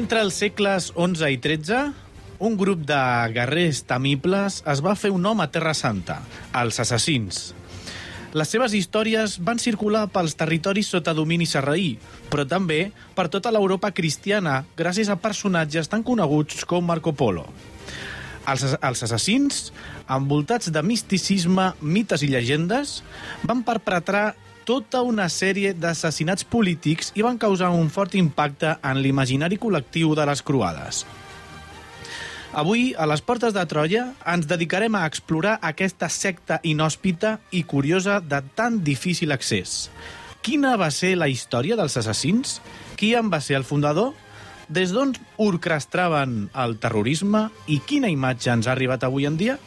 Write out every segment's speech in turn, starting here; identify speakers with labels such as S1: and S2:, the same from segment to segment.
S1: Entre els segles XI i XIII, un grup de guerrers temibles es va fer un nom a Terra Santa, els assassins. Les seves històries van circular pels territoris sota domini sarraí, però també per tota l'Europa cristiana, gràcies a personatges tan coneguts com Marco Polo. Els, els assassins, envoltats de misticisme, mites i llegendes, van perpetrar tota una sèrie d'assassinats polítics i van causar un fort impacte en l'imaginari col·lectiu de les croades. Avui, a les portes de Troia, ens dedicarem a explorar aquesta secta inhòspita i curiosa de tan difícil accés. Quina va ser la història dels assassins? Qui en va ser el fundador? Des d'on orquestraven el terrorisme i quina imatge ens ha arribat avui en dia?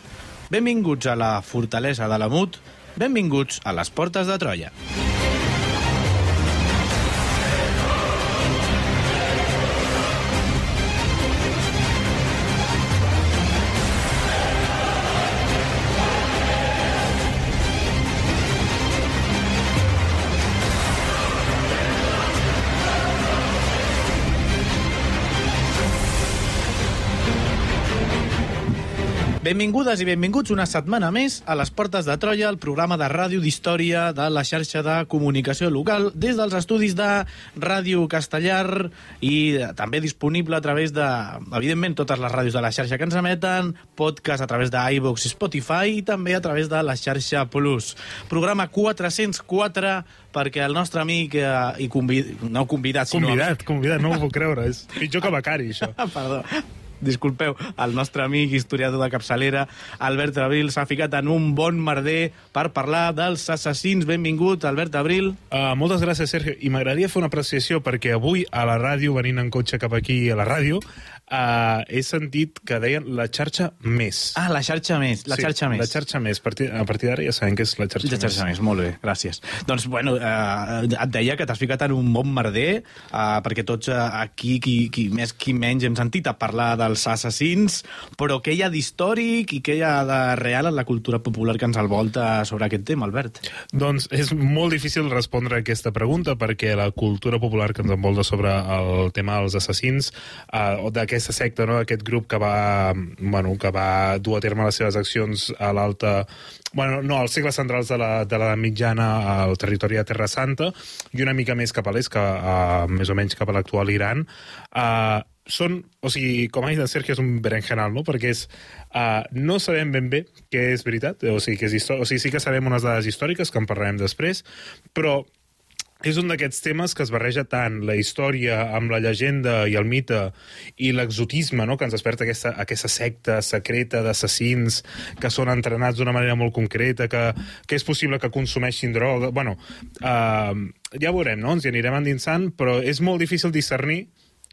S1: Benvinguts a la fortalesa de la Mut, benvinguts a les portes de Troia. Benvingudes i benvinguts una setmana més a les Portes de Troia, el programa de ràdio d'història de la xarxa de comunicació local des dels estudis de Ràdio Castellar i també disponible a través de, evidentment, totes les ràdios de la xarxa que ens emeten, podcast a través d'iVox i Spotify i també a través de la xarxa Plus. Programa 404 perquè el nostre amic eh, i convid... no convidat, sinó...
S2: Convidat, convidat, no ho puc creure. És pitjor que becari, això.
S1: Perdó. Disculpeu, el nostre amic historiador de capçalera, Albert Abril, s'ha ficat en un bon merder per parlar dels assassins. Benvingut, Albert Abril.
S2: Uh, moltes gràcies, Sergio. I m'agradaria fer una apreciació perquè avui a la ràdio, venint en cotxe cap aquí a la ràdio, uh, he sentit que deien la xarxa més.
S1: Ah, la xarxa més, la
S2: sí,
S1: xarxa més.
S2: La xarxa més. A partir, a partir d'ara ja sabem que és la xarxa,
S1: La xarxa més, molt bé, gràcies. Doncs, bueno, eh, et deia que t'has ficat en un bon merder, eh, perquè tots eh, aquí, qui, qui més qui menys, hem sentit a parlar dels assassins, però què hi ha d'històric i què hi ha de real en la cultura popular que ens envolta sobre aquest tema, Albert?
S2: Doncs és molt difícil respondre a aquesta pregunta perquè la cultura popular que ens envolta sobre el tema dels assassins, eh, o d'aquesta secta, no? aquest grup que va, bueno, que va dur a terme les seves accions a l'alta... Bueno, no, als segles centrals de la, de la mitjana al territori de Terra Santa i una mica més cap a l'est, que, uh, més o menys cap a l'actual Iran, uh, són, o sigui, com ha dit en Sergio, és un berenjenal, no? Perquè és, uh, no sabem ben bé què és veritat, o sigui, que és o sigui, sí que sabem unes dades històriques, que en parlarem després, però és un d'aquests temes que es barreja tant la història amb la llegenda i el mite i l'exotisme no? que ens desperta aquesta, aquesta secta secreta d'assassins que són entrenats d'una manera molt concreta, que, que és possible que consumeixin droga... Bueno, uh, ja veurem, no? ens hi anirem endinsant, però és molt difícil discernir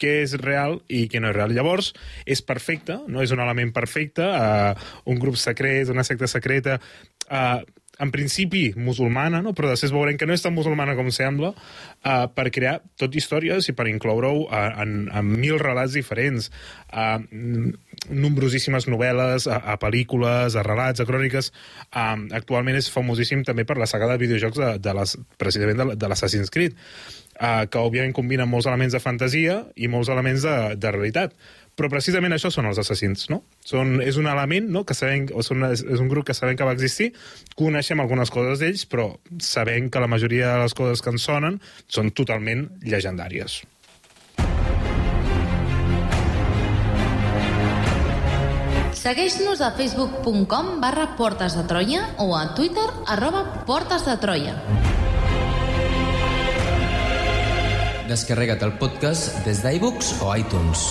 S2: què és real i què no és real. Llavors, és perfecte, no és un element perfecte, uh, un grup secret, una secta secreta, uh, en principi musulmana, no? però després veurem que no és tan musulmana com sembla, uh, per crear tot històries i per incloure-ho uh, en, en mil relats diferents, uh, nombrosíssimes novel·les, a, a pel·lícules, a relats, a cròniques. Uh, actualment és famosíssim també per la saga de videojocs de, de les, precisament de, de l'Assassin's Creed, uh, que òbviament combina molts elements de fantasia i molts elements de, de realitat. Però precisament això són els assassins, no? Són, és un element no, que sabem, o són, és, és un grup que sabem que va existir, coneixem algunes coses d'ells, però sabem que la majoria de les coses que ens sonen són totalment llegendàries.
S3: Segueix-nos a facebook.com barra Portes de Troia o a Twitter arroba Portes de Troia.
S4: Descarrega't el podcast des d'iBooks o iTunes.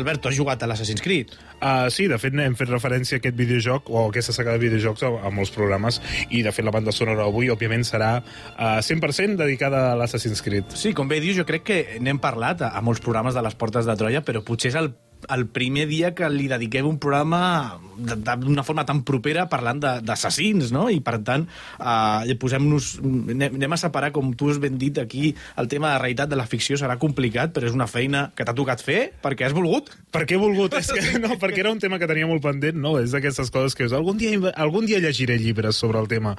S1: Albert, tu has jugat a l'Assassin's Creed?
S2: Uh, sí, de fet hem fet referència a aquest videojoc o a aquesta saga de videojocs a, a molts programes i de fet la banda sonora avui òbviament serà uh, 100% dedicada a l'Assassin's Creed.
S1: Sí, com bé dius, jo crec que n'hem parlat a, a molts programes de les Portes de Troia, però potser és el el primer dia que li dediquem un programa d'una forma tan propera parlant d'assassins, no? I per tant, eh, posem-nos... Anem, a separar, com tu has ben dit aquí, el tema de la realitat de la ficció serà complicat, però és una feina que t'ha tocat fer perquè has volgut.
S2: Per què he volgut? És que, no, perquè era un tema que tenia molt pendent, no? És d'aquestes coses que és, algun dia, algun dia llegiré llibres sobre el tema.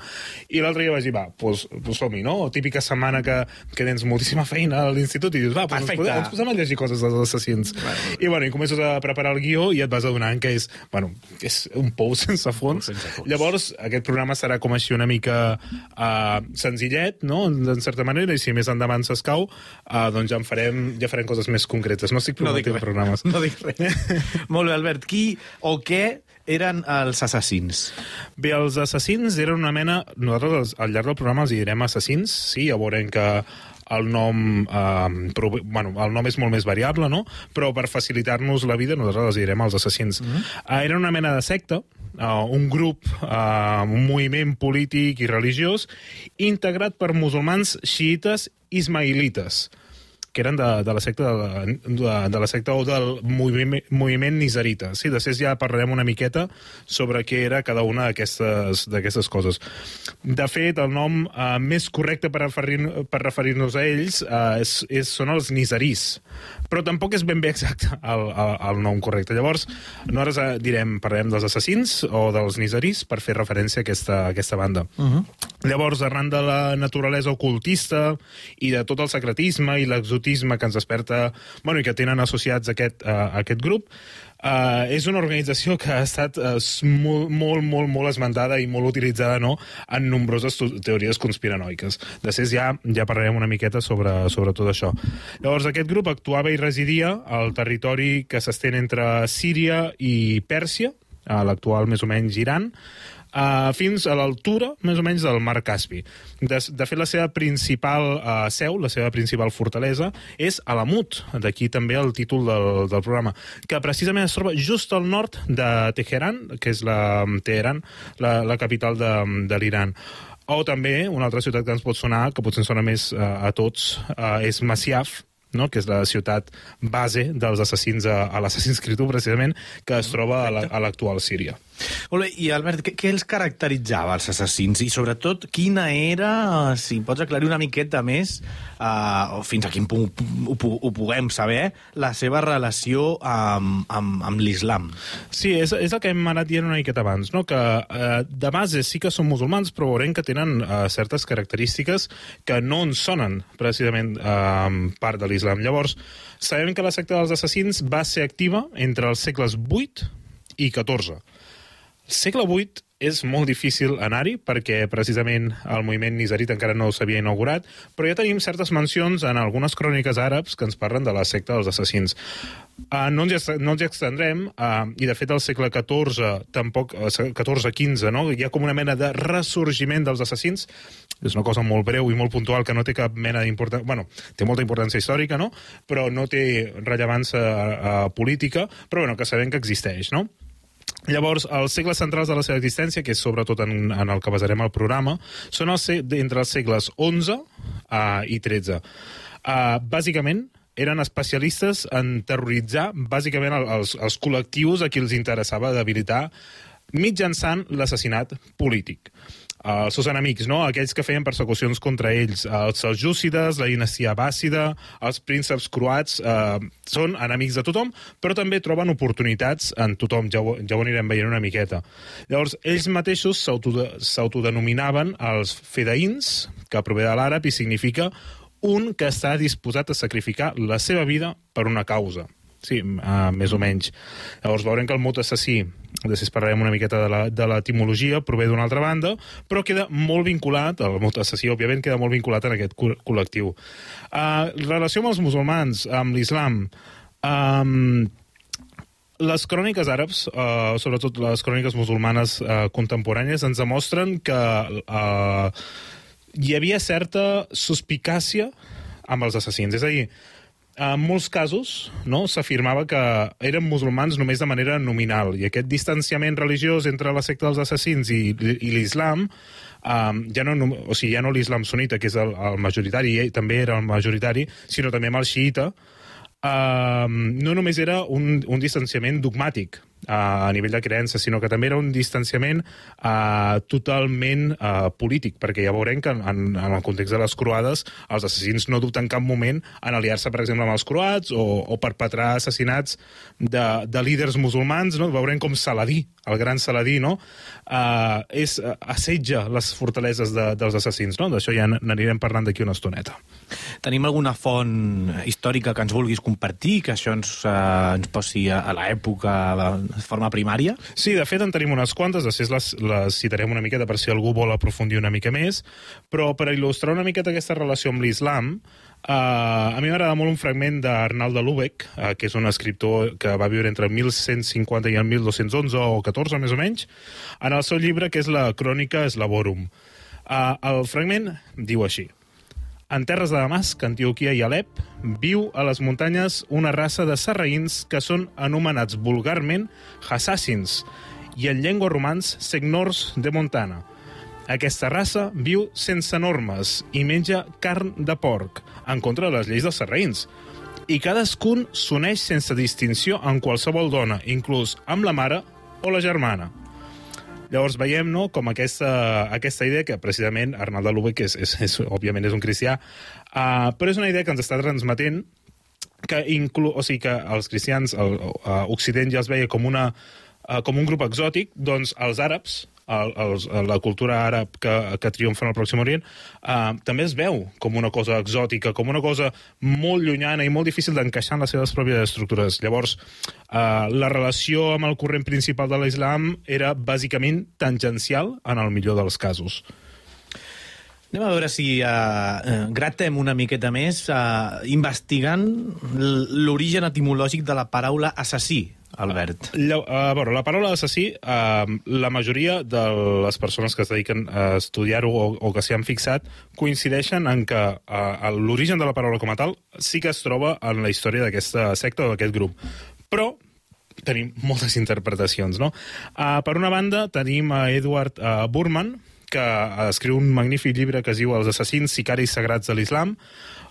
S2: I l'altre dia vaig dir, va, pues, pues som-hi, no? Típica setmana que, que tens moltíssima feina a l'institut i dius, va, pues ens, ens posem a llegir coses dels assassins. Bueno. I bueno, i comences a preparar el guió i et vas adonant que és, bueno, és un pou sense fons.
S1: Sense fons.
S2: Llavors, aquest programa serà com així una mica uh, senzillet, no?, en certa manera, i si més endavant s'escau, uh, doncs ja en farem, ja farem coses més concretes. No estic
S1: No dic
S2: prometent
S1: res.
S2: programes.
S1: No dic res. Molt bé, Albert. Qui o què eren els assassins?
S2: Bé, els assassins eren una mena... Nosaltres al llarg del programa els direm assassins, sí, ja veurem que el nom, eh, prov... bueno, el nom és molt més variable, no? Però per facilitar-nos la vida nosaltres els direm els assassins. Mm -hmm. uh, eren una mena de secta, uh, un grup, uh, un moviment polític i religiós integrat per musulmans xiites ismailites que eren de, de la secta de la, de, de la secta o del moviment, moviment nizarita. Sí, després ja parlarem una miqueta sobre què era cada una d'aquestes d'aquestes coses. De fet, el nom eh, més correcte per referir- per referir-nos a ells eh, és, és, són els nizarís, però tampoc és ben bé exacte el, el, el nom correcte. Llavors, nosaltres eh, direm, parlarem dels assassins o dels nizarís per fer referència a aquesta, a aquesta banda. Uh -huh. Llavors, arran de la naturalesa ocultista i de tot el secretisme i l'exotisme que ens desperta, bueno, i que tenen associats a aquest, a aquest grup, Uh, és una organització que ha estat uh, molt, molt, molt, molt esmentada i molt utilitzada no? en nombroses teories conspiranoiques. Després ja ja parlarem una miqueta sobre, sobre tot això. Llavors, aquest grup actuava i residia al territori que s'estén entre Síria i Pèrsia, a l'actual més o menys Iran, uh, fins a l'altura, més o menys, del mar Caspi. De, de fet, la seva principal uh, seu, la seva principal fortalesa, és Alamut, d'aquí també el títol del, del programa, que precisament es troba just al nord de Teheran, que és la, Teheran, la, la capital de, de l'Iran. O també, una altra ciutat que ens pot sonar, que potser ens sona més uh, a tots, uh, és Masyaf, no? que és la ciutat base dels assassins a, a l'Assassin's Creed 1, precisament, que es troba a la- a l'actual Síria.
S1: Molt bé, i Albert, què, què els caracteritzava, els assassins? I sobretot, quina era, si pots aclarir una miqueta més, uh, o fins a quin punt ho, pu- ho puguem saber, la seva relació amb, amb, amb l'islam?
S2: Sí, és, és el que hem anat dient una miqueta abans, no? que eh, de base sí que són musulmans, però veurem que tenen eh, certes característiques que no en sonen precisament eh, part de l'islam. Llavors, sabem que la secta dels assassins va ser activa entre els segles 8 i 14. Segle VIII és molt difícil anar-hi perquè precisament el moviment nizarit encara no s'havia inaugurat, però ja tenim certes mencions en algunes cròniques àrabs que ens parlen de la secta dels assassins. Uh, no, ens, no ens extendrem, uh, i de fet al segle XIV, tampoc, uh, XIV-XV, no? hi ha com una mena de ressorgiment dels assassins, és una cosa molt breu i molt puntual que no té cap mena d'importància... Bueno, té molta importància històrica, no? però no té rellevància uh, política, però bueno, que sabem que existeix, no? Llavors, els segles centrals de la seva existència, que és sobretot en, en el que basarem el programa, són els, entre els segles 11 uh, i 13. Uh, bàsicament, eren especialistes en terroritzar bàsicament el- els, els col·lectius a qui els interessava debilitar mitjançant l'assassinat polític. Els seus enemics, no? aquells que feien persecucions contra ells, els seljúcides, la dinastia bàssida, els prínceps croats, eh, són enemics de tothom, però també troben oportunitats en tothom, ja ho, ja ho anirem veient una miqueta. Llavors, ells mateixos s'autode- s'autodenominaven els fedaïns, que prové de l'àrab i significa un que està disposat a sacrificar la seva vida per una causa. Sí, uh, més o menys. Llavors veurem que el mot assassí, després parlarem una miqueta de l'etimologia, prové d'una altra banda, però queda molt vinculat, el mot assassí, òbviament, queda molt vinculat en aquest col- col·lectiu. Uh, relació amb els musulmans, amb l'islam, um, les cròniques àrabs, uh, sobretot les cròniques musulmanes uh, contemporànies, ens demostren que uh, hi havia certa suspicàcia amb els assassins. És a dir, en molts casos no, s'afirmava que eren musulmans només de manera nominal i aquest distanciament religiós entre la secta dels assassins i, i l'islam um, ja no, o sigui, ja no l'islam sunita, que és el, el majoritari, i també era el majoritari, sinó també amb el xiita, um, no només era un, un distanciament dogmàtic a nivell de creença, sinó que també era un distanciament uh, totalment uh, polític, perquè ja veurem que en, en el context de les croades els assassins no dubten en cap moment en aliar-se, per exemple, amb els croats o, o perpetrar assassinats de, de líders musulmans, no? veurem com Saladí, el gran Saladí, no? uh, és, uh, assetja les fortaleses de, dels assassins. No? D'això ja n'anirem parlant d'aquí una estoneta.
S1: Tenim alguna font històrica que ens vulguis compartir, que això ens, eh, ens posi a, a l'època de forma primària?
S2: Sí, de fet en tenim unes quantes, després les, les citarem una miqueta per si algú vol aprofundir una mica més, però per il·lustrar una miqueta aquesta relació amb l'islam, uh, a mi m'agrada molt un fragment d'Arnald de Lübeck, uh, que és un escriptor que va viure entre el 1150 i el 1211 o 14 més o menys, en el seu llibre que és la Crònica Slavorum. Uh, el fragment diu així. En terres de Damasc, Antioquia i Alep, viu a les muntanyes una raça de sarraïns que són anomenats vulgarment assassins i en llengua romans segnors de Montana. Aquesta raça viu sense normes i menja carn de porc, en contra de les lleis dels sarraïns. I cadascun s'uneix sense distinció amb qualsevol dona, inclús amb la mare o la germana. Llavors veiem no, com aquesta, aquesta idea, que precisament Arnald de Lübeck és, és, és, òbviament és un cristià, uh, però és una idea que ens està transmetent que, inclu, o sigui, que els cristians, el, uh, Occident ja els veia com, una, uh, com un grup exòtic, doncs els àrabs, el, els, la cultura àrab que, que triomfa en el Pròxim Orient, uh, també es veu com una cosa exòtica, com una cosa molt llunyana i molt difícil d'encaixar en les seves pròpies estructures. Llavors, uh, la relació amb el corrent principal de l'islam era bàsicament tangencial en el millor dels casos.
S1: Anem a veure si uh, gratem una miqueta més uh, investigant l- l'origen etimològic de la paraula assassí, Albert.
S2: La, a veure, la paraula assassí, eh, la majoria de les persones que es dediquen a estudiar-ho o, o que s'hi han fixat coincideixen en que eh, l'origen de la paraula com a tal sí que es troba en la història d'aquesta secta o d'aquest grup. Però tenim moltes interpretacions, no? Uh, per una banda, tenim a Edward uh, Burman, que uh, escriu un magnífic llibre que es diu Els assassins sicaris sagrats de l'islam,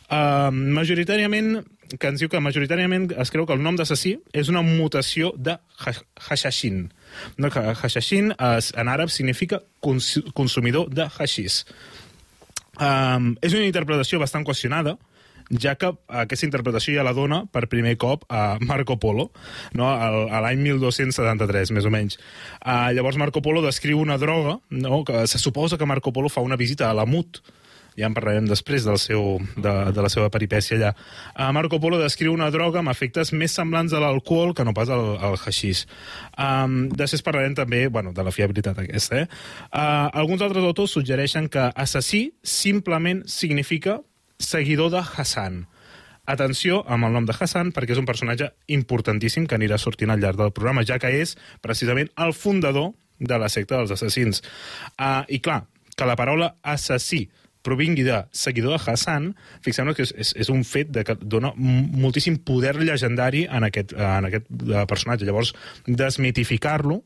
S2: uh, majoritàriament que ens diu que majoritàriament es creu que el nom d'assassí és una mutació de ha- hashashin. No, hashashin es, en àrab significa cons consumidor de hashis. Um, és una interpretació bastant qüestionada, ja que aquesta interpretació ja la dona per primer cop a Marco Polo, no? A l'any 1273, més o menys. Uh, llavors Marco Polo descriu una droga, no? que se suposa que Marco Polo fa una visita a l'Amut, ja en parlarem després del seu, de, de la seva peripècia allà. Uh, Marco Polo descriu una droga amb efectes més semblants a l'alcohol que no pas al, al haixís. Um, després parlarem també bueno, de la fiabilitat aquesta. Eh? Uh, alguns altres autors suggereixen que assassí simplement significa seguidor de Hassan. Atenció amb el nom de Hassan, perquè és un personatge importantíssim que anirà sortint al llarg del programa, ja que és precisament el fundador de la secta dels assassins. Uh, I clar, que la paraula assassí provingui de seguidor de Hassan, fixem-nos que és, és, és un fet de que dona moltíssim poder llegendari en aquest, en aquest eh, personatge. Llavors, desmitificar-lo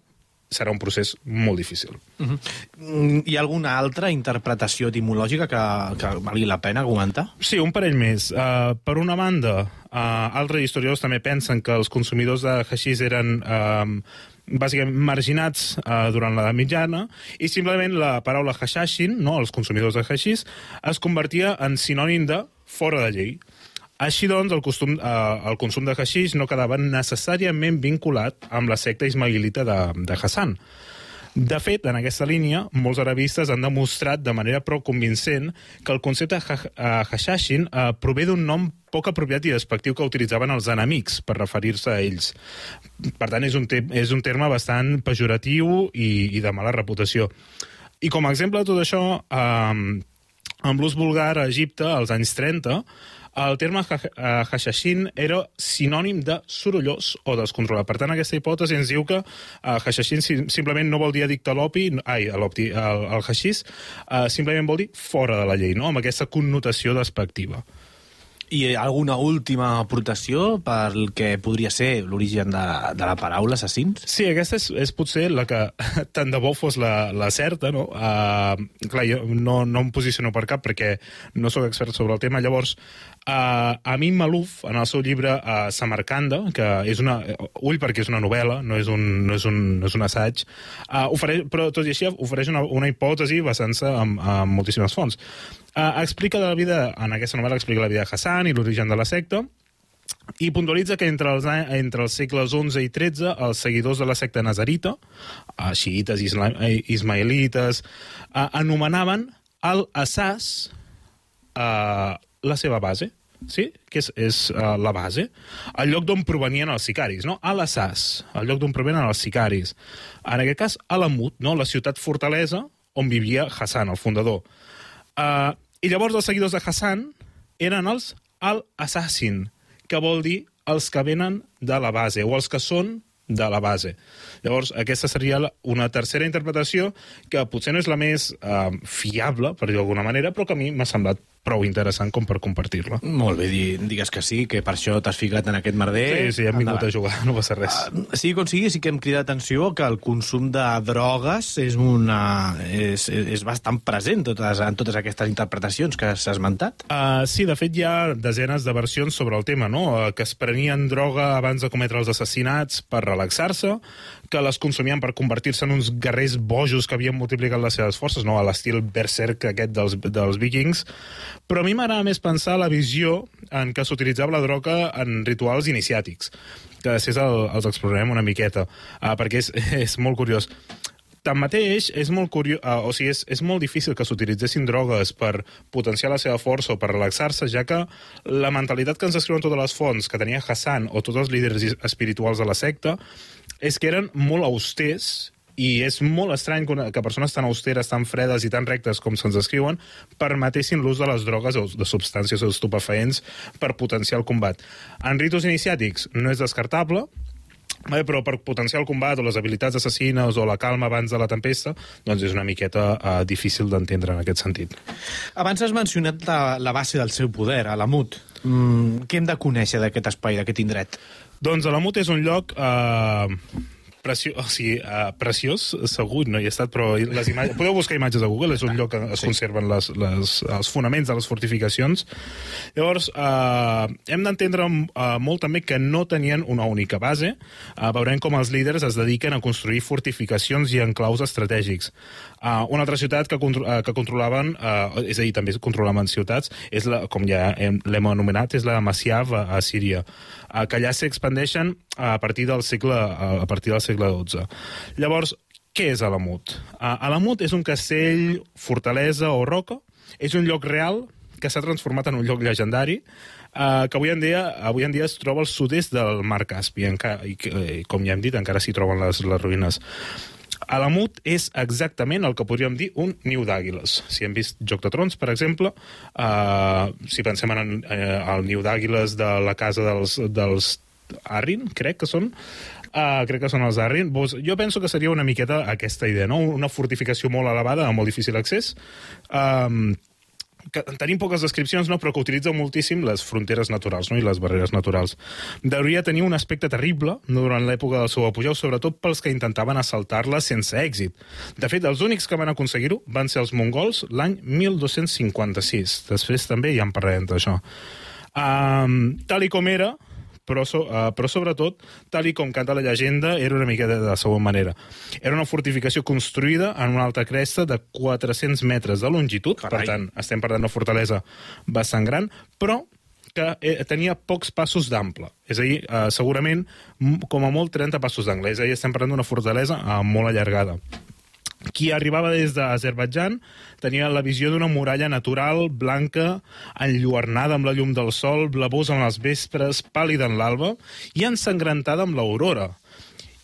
S2: serà un procés molt difícil.
S1: Mm, Hi ha alguna altra interpretació etimològica que, que valgui la pena comentar?
S2: Sí, un parell més. Uh, per una banda, uh, altres historiadors també pensen que els consumidors de haixís eren uh, bàsicament marginats eh, durant l'edat mitjana, i simplement la paraula hashashin, no, els consumidors de hashis, es convertia en sinònim de fora de llei. Així doncs, el, costum, eh, el consum de hashix no quedava necessàriament vinculat amb la secta ismailita de, de Hassan. De fet, en aquesta línia, molts arabistes han demostrat de manera prou convincent que el concepte ha hashashin eh, prové d'un nom poc apropiat i despectiu que utilitzaven els enemics per referir-se a ells. Per tant, és un, te és un terme bastant pejoratiu i, i de mala reputació. I com a exemple de tot això, eh, amb l'ús vulgar a Egipte als anys 30, el terme eh, hashashin era sinònim de sorollós o descontrolat. Per tant, aquesta hipòtesi ens diu que uh, hashashin simplement no vol dir addicte a l'opi, ai, a l'opti, al, al hashis, uh, simplement vol dir fora de la llei, no? amb aquesta connotació despectiva.
S5: I alguna última aportació pel que podria ser l'origen de, de la paraula assassins?
S2: Sí, aquesta és, és potser la que tant de bo fos la, la certa, no? Uh, clar, jo no, no em posiciono per cap perquè no sóc expert sobre el tema, llavors uh, Amin Malouf, en el seu llibre uh, Samarcanda, que és una... Ull perquè és una novel·la, no és un, no és un, no és un assaig, uh, ofereix, però tot i així ofereix una, una hipòtesi basant-se en, en moltíssimes fonts. Uh, explica la vida, en aquesta novel·la explica la vida de Hassan i l'origen de la secta, i puntualitza que entre els, entre els segles XI i XIII els seguidors de la secta nazarita, uh, xiites, isla, ismaelites, uh, anomenaven el assàs uh, la seva base, sí? que és, és uh, la base, el lloc d'on provenien els sicaris, no? a l'assàs, el lloc d'on provenien els sicaris. En aquest cas, a l'Amut, no? la ciutat fortalesa on vivia Hassan, el fundador. Uh, i llavors els seguidors de Hassan eren els al-assassin, que vol dir els que venen de la base, o els que són de la base. Llavors, aquesta seria una tercera interpretació que potser no és la més uh, fiable, per dir d'alguna manera, però que a mi m'ha semblat prou interessant com per compartir-la.
S5: Molt bé, digues que sí, que per això t'has ficat en aquest merder.
S2: Sí, sí, hem vingut Endavant. a jugar, no passa res. Uh,
S5: sí, com sigui, sí que hem cridat atenció que el consum de drogues és, una, és, és bastant present totes, en totes aquestes interpretacions que s'ha esmentat.
S2: Uh, sí, de fet hi ha desenes de versions sobre el tema, no? Uh, que es prenien droga abans de cometre els assassinats per relaxar-se, que les consumien per convertir-se en uns guerrers bojos que havien multiplicat les seves forces, no? a l'estil berserk aquest dels, dels vikings, però a mi m'agrada més pensar la visió en què s'utilitzava la droga en rituals iniciàtics, que després el, els explorarem una miqueta, uh, perquè és, és molt curiós. Tanmateix, és molt curiós, uh, o sigui, és, és molt difícil que s'utilitzessin drogues per potenciar la seva força o per relaxar-se, ja que la mentalitat que ens escriuen totes les fonts que tenia Hassan o tots els líders espirituals de la secta és que eren molt austers i és molt estrany que, una, que persones tan austeres, tan fredes i tan rectes com se'ns descriuen permetessin l'ús de les drogues o de substàncies o estupefaents per potenciar el combat. En ritus iniciàtics no és descartable, Bé, però per potenciar el combat o les habilitats assassines o la calma abans de la tempesta, doncs és una miqueta uh, difícil d'entendre en aquest sentit.
S5: Abans has mencionat la, la base del seu poder, a l'Amut. Mm, què hem de conèixer d'aquest espai, d'aquest indret?
S2: Doncs l'Amut és un lloc... Uh, preciós, o sigui, uh, preciós, segur, no hi he estat, però les imatges... Podeu buscar imatges a Google, és un lloc on es sí. conserven les, les, els fonaments de les fortificacions. Llavors, uh, hem d'entendre uh, molt també que no tenien una única base. Uh, veurem com els líders es dediquen a construir fortificacions i enclaus estratègics. Uh, una altra ciutat que, contro uh, que controlaven, uh, és a dir, també controlaven ciutats, és la, com ja l'hem anomenat, és la Massiav a, a Síria, uh, que allà s'expandeixen a partir del segle, a partir del segle XII. Llavors, què és Alamut? Alamut és un castell, fortalesa o roca, és un lloc real que s'ha transformat en un lloc llegendari, uh, que avui en, dia, avui en dia es troba al sud-est del mar Caspi, encara, i, i com ja hem dit, encara s'hi troben les, les ruïnes. Alamut és exactament el que podríem dir un niu d'àguiles. Si hem vist Joc de Trons, per exemple, uh, si pensem en el, eh, el niu d'àguiles de la casa dels, dels Arrin, crec que són, Uh, crec que són els Arrin. Jo penso que seria una miqueta aquesta idea, no? Una fortificació molt elevada, amb molt difícil accés, um, que tenim poques descripcions, no, però que utilitza moltíssim les fronteres naturals no, i les barreres naturals. Deuria tenir un aspecte terrible durant l'època del seu apogeu, sobretot pels que intentaven assaltar-la sense èxit. De fet, els únics que van aconseguir-ho van ser els mongols l'any 1256. Després també ja en parlarem d'això. Um, tal i com era, però, so, uh, però sobretot, tal i com canta la llegenda, era una mica de, la següent manera. Era una fortificació construïda en una alta cresta de 400 metres de longitud,
S1: Carai.
S2: per tant, estem parlant d'una fortalesa bastant gran, però que eh, tenia pocs passos d'ample. És a dir, eh, segurament, com a molt, 30 passos d'angle. És a dir, estem parlant d'una fortalesa eh, molt allargada. Qui arribava des d'Azerbaidjan tenia la visió d'una muralla natural, blanca, enlluernada amb la llum del sol, blavosa en els vespres, pàl·lida en l'alba i ensangrentada amb l'aurora.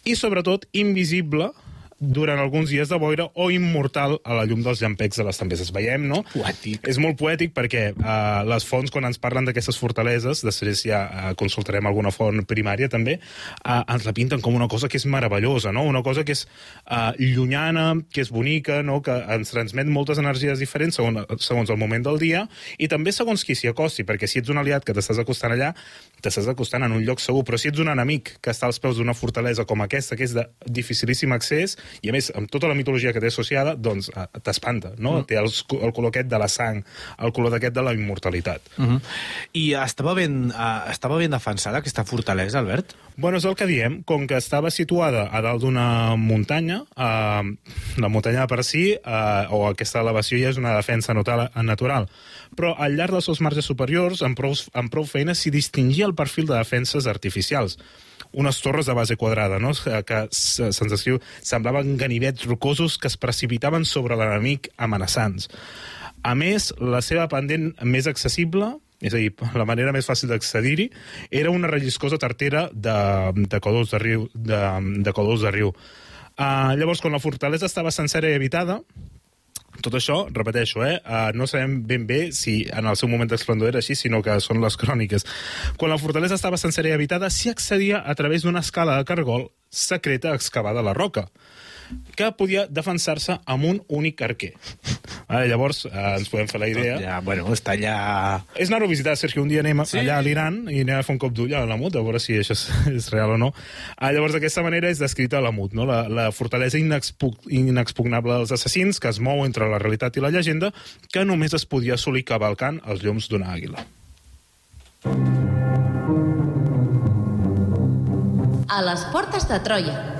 S2: I, sobretot, invisible durant alguns dies de boira o immortal a la llum dels llampecs de les tempestes. Veiem, no?
S1: Poètic.
S2: És molt poètic perquè uh, les fonts, quan ens parlen d'aquestes fortaleses, després ja uh, consultarem alguna font primària també, uh, ens la pinten com una cosa que és meravellosa, no? una cosa que és uh, llunyana, que és bonica, no? que ens transmet moltes energies diferents segons, segons el moment del dia i també segons qui s'hi acosti, perquè si ets un aliat que t'estàs acostant allà, t'estàs acostant en un lloc segur, però si ets un enemic que està als peus d'una fortalesa com aquesta, que és de dificilíssim accés, i a més amb tota la mitologia que té associada, doncs eh, t'espanta, no? Mm. Té el, el color aquest de la sang, el color d'aquest de la immortalitat.
S1: Uh -huh. I estava ben, uh, estava ben defensada aquesta fortalesa, Albert?
S2: Bueno, és el que diem, com que estava situada a dalt d'una muntanya, eh, la muntanya per si, eh, o aquesta elevació ja és una defensa natural, natural, però al llarg dels seus marges superiors, amb prou, amb prou feines, s'hi distingia el perfil de defenses artificials unes torres de base quadrada, no? que se- se'ns descriu, semblaven ganivets rocosos que es precipitaven sobre l'enemic amenaçants. A més, la seva pendent més accessible, és a dir, la manera més fàcil d'accedir-hi, era una relliscosa tartera de, de còdols de riu. De, de còdols de riu. Uh, llavors, quan la fortalesa estava sencera i habitada, tot això, repeteixo, eh, uh, no sabem ben bé si en el seu moment d'esplendor era així, sinó que són les cròniques. Quan la fortalesa estava sencera i habitada, s'hi accedia a través d'una escala de cargol secreta excavada a la roca que podia defensar-se amb un únic arquer. Ara, llavors, eh, ens podem fer la idea.
S1: Ja, bueno, està allà...
S2: És anar-ho a visitar, Sergio. Un dia anem sí. allà a l'Iran i anem a fer un cop d'ull a la MUT, a veure si això és, és real o no. Ah, llavors, d'aquesta manera és descrita a la MUT, no? la, la fortalesa inexpug, inexpugnable dels assassins que es mou entre la realitat i la llegenda que només es podia assolir cavalcant els llums d'una àguila.
S3: A les portes de Troia.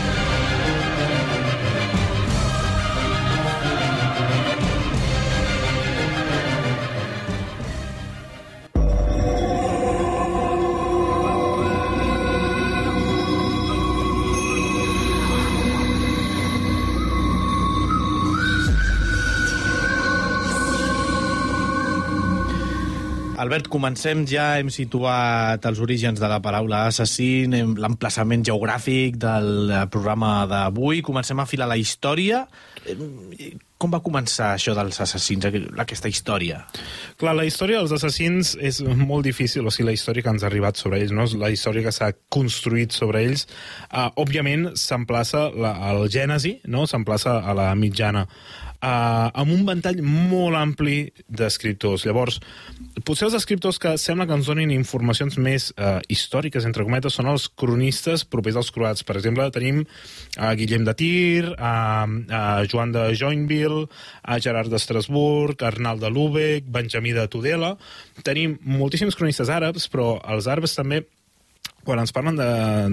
S1: Albert, comencem ja, hem situat els orígens de la paraula assassín, hem- l'emplaçament geogràfic del programa d'avui, comencem a filar la història. Com va començar això dels assassins, aqu- aquesta història?
S2: Clar, la història dels assassins és molt difícil, o sigui, la història que ens ha arribat sobre ells, no? la història que s'ha construït sobre ells, uh, òbviament s'emplaça la- al gènesi, no? s'emplaça a la mitjana, uh, amb un ventall molt ampli d'escriptors. Llavors, potser els escriptors que sembla que ens donin informacions més uh, històriques, entre cometes, són els cronistes propers als croats. Per exemple, tenim a Guillem de Tir, a, a Joan de Joinville, a Gerard d'Estrasburg, Arnald de Lübeck, Benjamí de Tudela. Tenim moltíssims cronistes àrabs, però els àrabs també quan ens parlen de,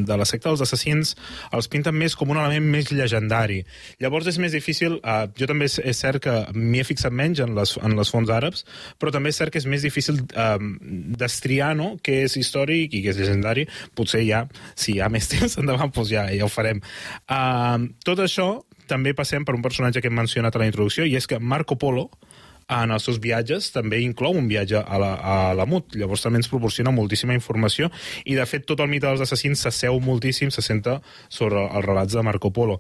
S2: de la secta dels assassins, els pinten més com un element més llegendari. Llavors és més difícil, uh, jo també és, és cert que m'hi he fixat menys en les, en les fonts àrabs, però també és cert que és més difícil uh, destriar no? què és històric i què és llegendari. Potser ja, si hi ha més temps endavant, doncs ja, ja ho farem. Uh, tot això també passem per un personatge que hem mencionat a la introducció, i és que Marco Polo, en els seus viatges també inclou un viatge a la, a la MUT. Llavors també ens proporciona moltíssima informació i, de fet, tot el mite dels assassins s'asseu moltíssim, se senta sobre els relats de Marco Polo.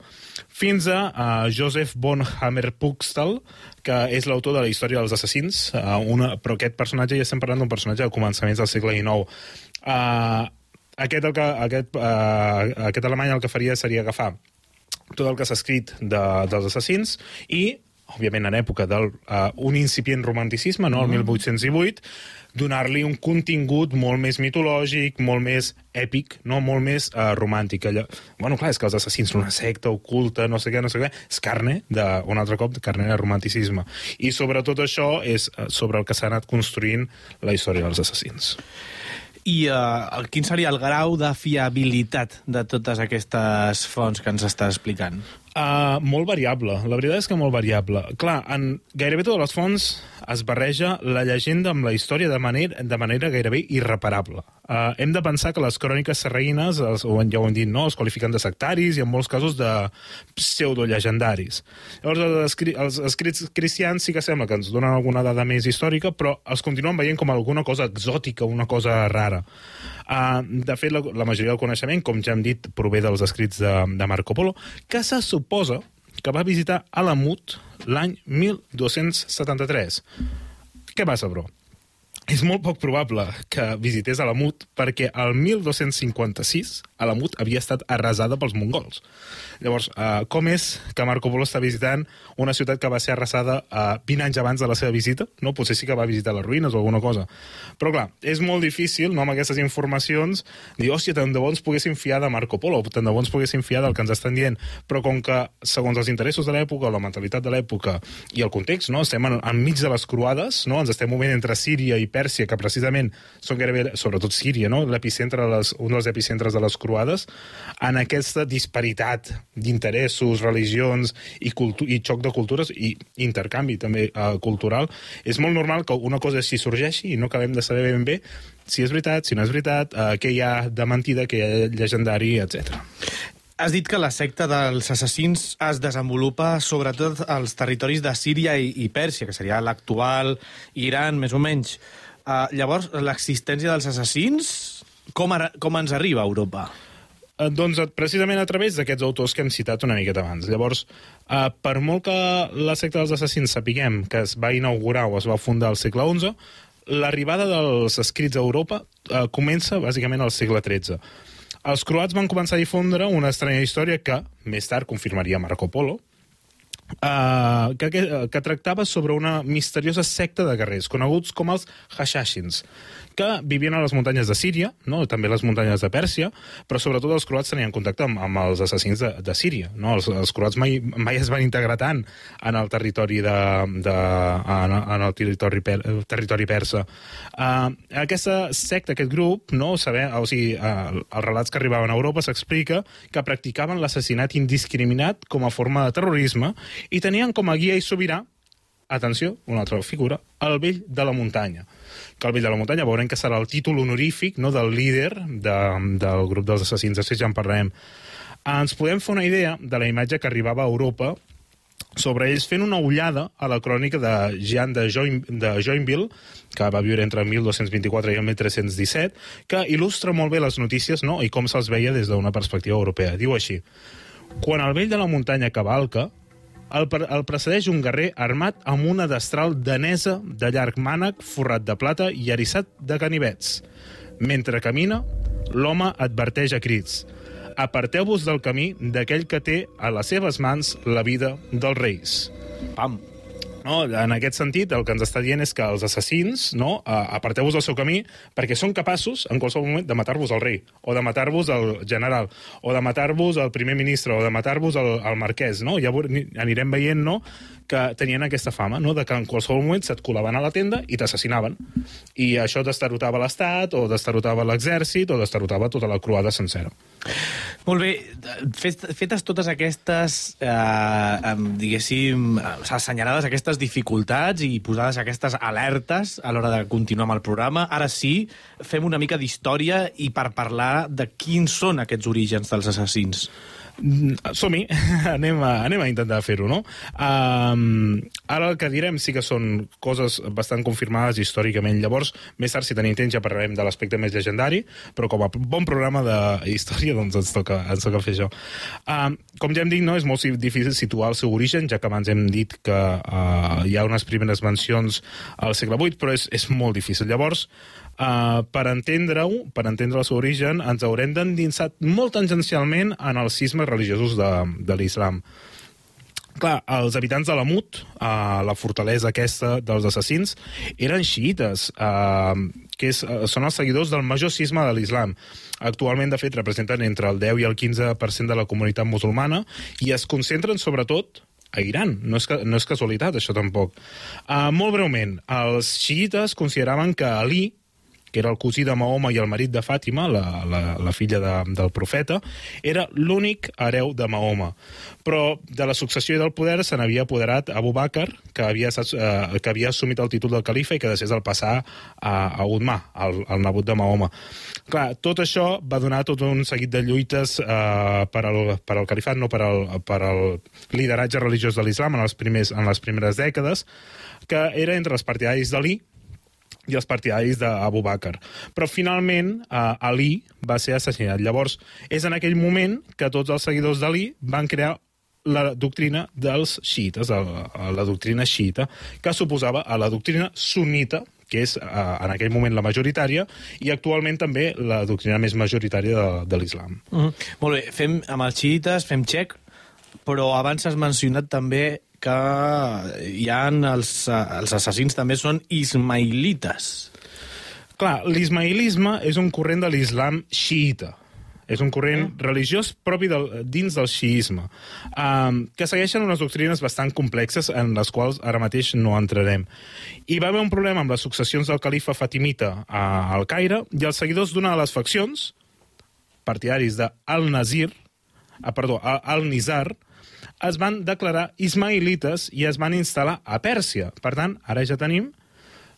S2: Fins a uh, Joseph von Hammerpuxtal, que és l'autor de la història dels assassins, uh, una, però aquest personatge ja estem parlant d'un personatge de començaments del segle XIX. Uh, aquest, el que, aquest, uh, aquest alemany el que faria seria agafar tot el que s'ha escrit de, dels assassins i òbviament en època d'un uh, un incipient romanticisme, no? el 1808, donar-li un contingut molt més mitològic, molt més èpic, no? molt més uh, romàntic. Allò... Bueno, clar, és que els assassins són una secta oculta, no sé què, no sé què, és carne, de, un altre cop, carne de romanticisme. I sobretot això és uh, sobre el que s'ha anat construint la història dels assassins.
S1: I uh, quin seria el grau de fiabilitat de totes aquestes fonts que ens està explicant?
S2: Uh, molt variable. La veritat és que molt variable. Clar, en gairebé totes les fonts es barreja la llegenda amb la història de manera, de manera gairebé irreparable. Uh, hem de pensar que les cròniques serraïnes, els, o ja ho hem dit, no, es qualifiquen de sectaris i en molts casos de pseudolegendaris. Llavors, els, els escrits cristians sí que sembla que ens donen alguna dada més històrica, però els continuen veient com alguna cosa exòtica, una cosa rara. Uh, de fet, la, la majoria del coneixement, com ja hem dit, prové dels escrits de, de Marco Polo, que se que va visitar Alamut l'any 1273. Què passa, bro? És molt poc probable que visités Alamut perquè el 1256 Alamut havia estat arrasada pels mongols. Llavors, uh, com és que Marco Polo està visitant una ciutat que va ser arrasada uh, 20 anys abans de la seva visita? No? Potser sí que va visitar les ruïnes o alguna cosa. Però, clar, és molt difícil, no, amb aquestes informacions, dir, hòstia, tant de bo ens poguéssim fiar de Marco Polo, tant de bo ens poguéssim fiar del que ens estan dient. Però com que, segons els interessos de l'època, la mentalitat de l'època i el context, no? estem en, enmig de les croades, no? ens estem movent entre Síria i Pèrsia, que precisament són gairebé, sobretot Síria, no? l'epicentre, un dels epicentres de les croades, en aquesta disparitat d'interessos, religions i, i xoc de cultures i intercanvi també uh, cultural, és molt normal que una cosa així sorgeixi i no acabem de saber ben bé si és veritat, si no és veritat, uh, què hi ha de mentida, què hi ha llegendari, etc.
S1: Has dit que la secta dels assassins es desenvolupa sobretot als territoris de Síria i, i Pèrsia, que seria l'actual Iran, més o menys. Uh, llavors, l'existència dels assassins, com, ara, com ens arriba a Europa?
S2: Eh, doncs precisament a través d'aquests autors que hem citat una miqueta abans. Llavors, eh, per molt que la secta dels assassins sapiguem que es va inaugurar o es va fundar al segle XI, l'arribada dels escrits a Europa eh, comença bàsicament al segle XIII. Els croats van començar a difondre una estranya història que més tard confirmaria Marco Polo, Uh, que, que, que tractava sobre una misteriosa secta de guerrers, coneguts com els Hashashins, que vivien a les muntanyes de Síria, no? també les muntanyes de Pèrsia, però sobretot els croats tenien contacte amb, amb els assassins de, de Síria. No? Els, els croats mai, mai es van integrar tant en el territori, de, de, en, en el territori, per, territori persa. Uh, aquesta secta, aquest grup, no? Saber, o sigui, uh, els relats que arribaven a Europa s'explica que practicaven l'assassinat indiscriminat com a forma de terrorisme i tenien com a guia i sobirà atenció, una altra figura, el vell de la muntanya que el vell de la muntanya veurem que serà el títol honorífic no, del líder de, del grup dels assassins, després ja en parlarem. Ens podem fer una idea de la imatge que arribava a Europa sobre ells fent una ullada a la crònica de Jean de, Join, de Joinville, que va viure entre 1224 i 1317, que il·lustra molt bé les notícies no? i com se'ls veia des d'una perspectiva europea. Diu així, quan el vell de la muntanya cavalca, el, el precedeix un guerrer armat amb una destral danesa de llarg mànec, forrat de plata i erissat de ganivets. Mentre camina, l'home adverteix a crits. Aparteu-vos del camí d'aquell que té a les seves mans la vida dels reis.
S1: Pam.
S2: No? En aquest sentit, el que ens està dient és que els assassins, no? aparteu-vos del seu camí, perquè són capaços, en qualsevol moment, de matar-vos al rei, o de matar-vos al general, o de matar-vos al primer ministre, o de matar-vos al, al marquès. No? Ja anirem veient no? Que tenien aquesta fama, no? de que en qualsevol moment se't colaven a la tenda i t'assassinaven. I això destarotava l'Estat, o destarotava l'exèrcit, o destarotava tota la croada sencera.
S1: Molt bé, fetes totes aquestes, eh, diguéssim, assenyalades aquestes dificultats i posades aquestes alertes a l'hora de continuar amb el programa, ara sí, fem una mica d'història i per parlar de quins són aquests orígens dels assassins.
S2: Mm, som-hi, anem, a, anem a intentar fer-ho, no? Um, ara el que direm sí que són coses bastant confirmades històricament. Llavors, més tard, si tenim temps, ja parlarem de l'aspecte més legendari, però com a bon programa de història, doncs ens toca, ens toca fer això. Um, com ja hem dit, no, és molt difícil situar el seu origen, ja que abans hem dit que uh, hi ha unes primeres mencions al segle VIII, però és, és molt difícil. Llavors, Uh, per entendre-ho, per entendre el seu origen, ens haurem d'endinsar molt tangencialment en els sismes religiosos de, de l'islam. Clar, els habitants de Lamut, uh, la fortalesa aquesta dels assassins, eren xiites, uh, que és, uh, són els seguidors del major cisme de l'islam. Actualment, de fet, representen entre el 10 i el 15% de la comunitat musulmana i es concentren sobretot a Iran. No és, no és casualitat, això tampoc. Uh, molt breument, els xiites consideraven que Ali, que era el cosí de Mahoma i el marit de Fàtima, la, la, la filla de, del profeta, era l'únic hereu de Mahoma. Però de la successió i del poder se n'havia apoderat Abu Bakr, que havia, eh, que havia assumit el títol del califa i que després el passar a, a Udmà, el, el nebot de Mahoma. Clar, tot això va donar tot un seguit de lluites eh, per, al, per al califat, no per al, per al lideratge religiós de l'islam en, els primers, en les primeres dècades, que era entre els partidaris d'Ali, i els partidaris d'Abu Bakr. Però finalment uh, Ali va ser assassinat. Llavors, és en aquell moment que tots els seguidors d'Ali van crear la doctrina dels xiites, la, la doctrina xiita, que suposava a la doctrina sunita, que és eh, en aquell moment la majoritària, i actualment també la doctrina més majoritària de, de l'islam.
S5: Mm -hmm. Molt bé, fem amb els xiites, fem xec, però abans has mencionat també que hi ha els, els assassins també són ismailites.
S2: Clar, l'ismailisme és un corrent de l'islam xiita. És un corrent mm. religiós propi del, dins del xiisme, um, que segueixen unes doctrines bastant complexes en les quals ara mateix no entrarem. Hi va haver un problema amb les successions del califa fatimita a, al Caire i els seguidors d'una de les faccions, partidaris de Al-Nazir, ah, perdó, Al-Nizar, es van declarar ismailites i es van instal·lar a Pèrsia. Per tant, ara ja tenim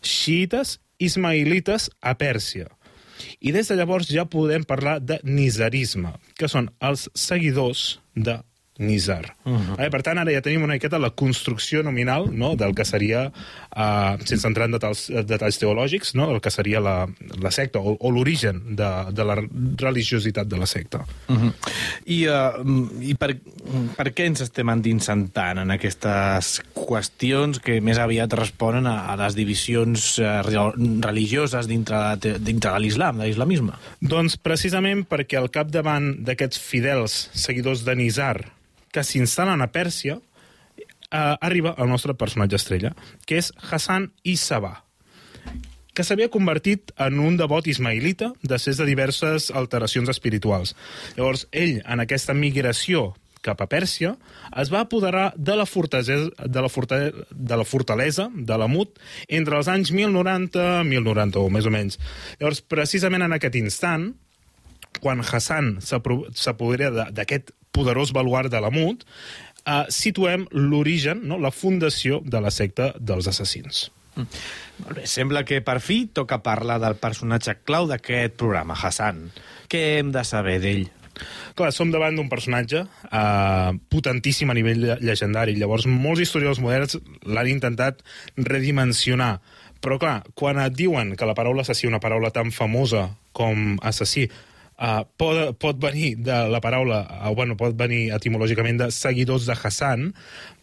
S2: xiites ismailites a Pèrsia. I des de llavors ja podem parlar de nizarisme, que són els seguidors de Nizar. Uh -huh. eh, per tant, ara ja tenim una miqueta la construcció nominal no, del que seria, eh, sense entrar en detalls, detalls teològics, no, del que seria la, la secta o, o l'origen de, de la religiositat de la secta.
S5: Uh -huh. I, uh, i per, per què ens estem endinsant tant en aquestes qüestions que més aviat responen a, a les divisions uh, religioses dintre de, dintre de l'islam, de l'islamisme?
S2: Doncs precisament perquè al capdavant d'aquests fidels seguidors de Nizar, que s'instal·len a Pèrsia, eh, arriba el nostre personatge estrella, que és Hassan Isaba, que s'havia convertit en un devot ismailita després de diverses alteracions espirituals. Llavors, ell, en aquesta migració cap a Pèrsia, es va apoderar de la fortalesa de la, de la fortalesa de la Mut entre els anys 1090 i 1091, més o menys. Llavors, precisament en aquest instant, quan Hassan s'apodera d'aquest poderós baluart de la MUT, eh, situem l'origen, no, la fundació de la secta dels assassins. Mm.
S5: Molt bé, sembla que per fi toca parlar del personatge clau d'aquest programa, Hassan. Què hem de saber d'ell?
S2: Clar, som davant d'un personatge eh, potentíssim a nivell llegendari. Llavors, molts historiadors moderns l'han intentat redimensionar. Però, clar, quan et diuen que la paraula assassí, una paraula tan famosa com assassí, uh, pot, pot venir de la paraula, uh, bueno, pot venir etimològicament de seguidors de Hassan,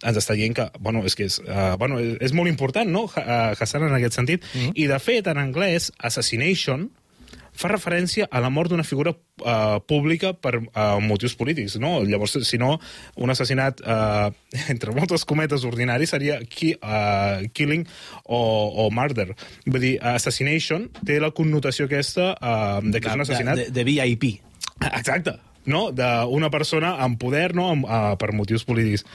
S2: ens està dient que, bueno, és que és, uh, bueno, és, és molt important, no?, Hassan en aquest sentit, mm -hmm. i de fet, en anglès, assassination, fa referència a la mort d'una figura uh, pública per uh, motius polítics, no? Llavors, si no, un assassinat, uh, entre moltes cometes ordinari, seria ki, uh, killing o, o murder. Vull dir, assassination té la connotació aquesta uh, de que és un assassinat...
S5: De, de, de VIP.
S2: Exacte, no? d'una persona amb poder no? amb, uh, per motius polítics.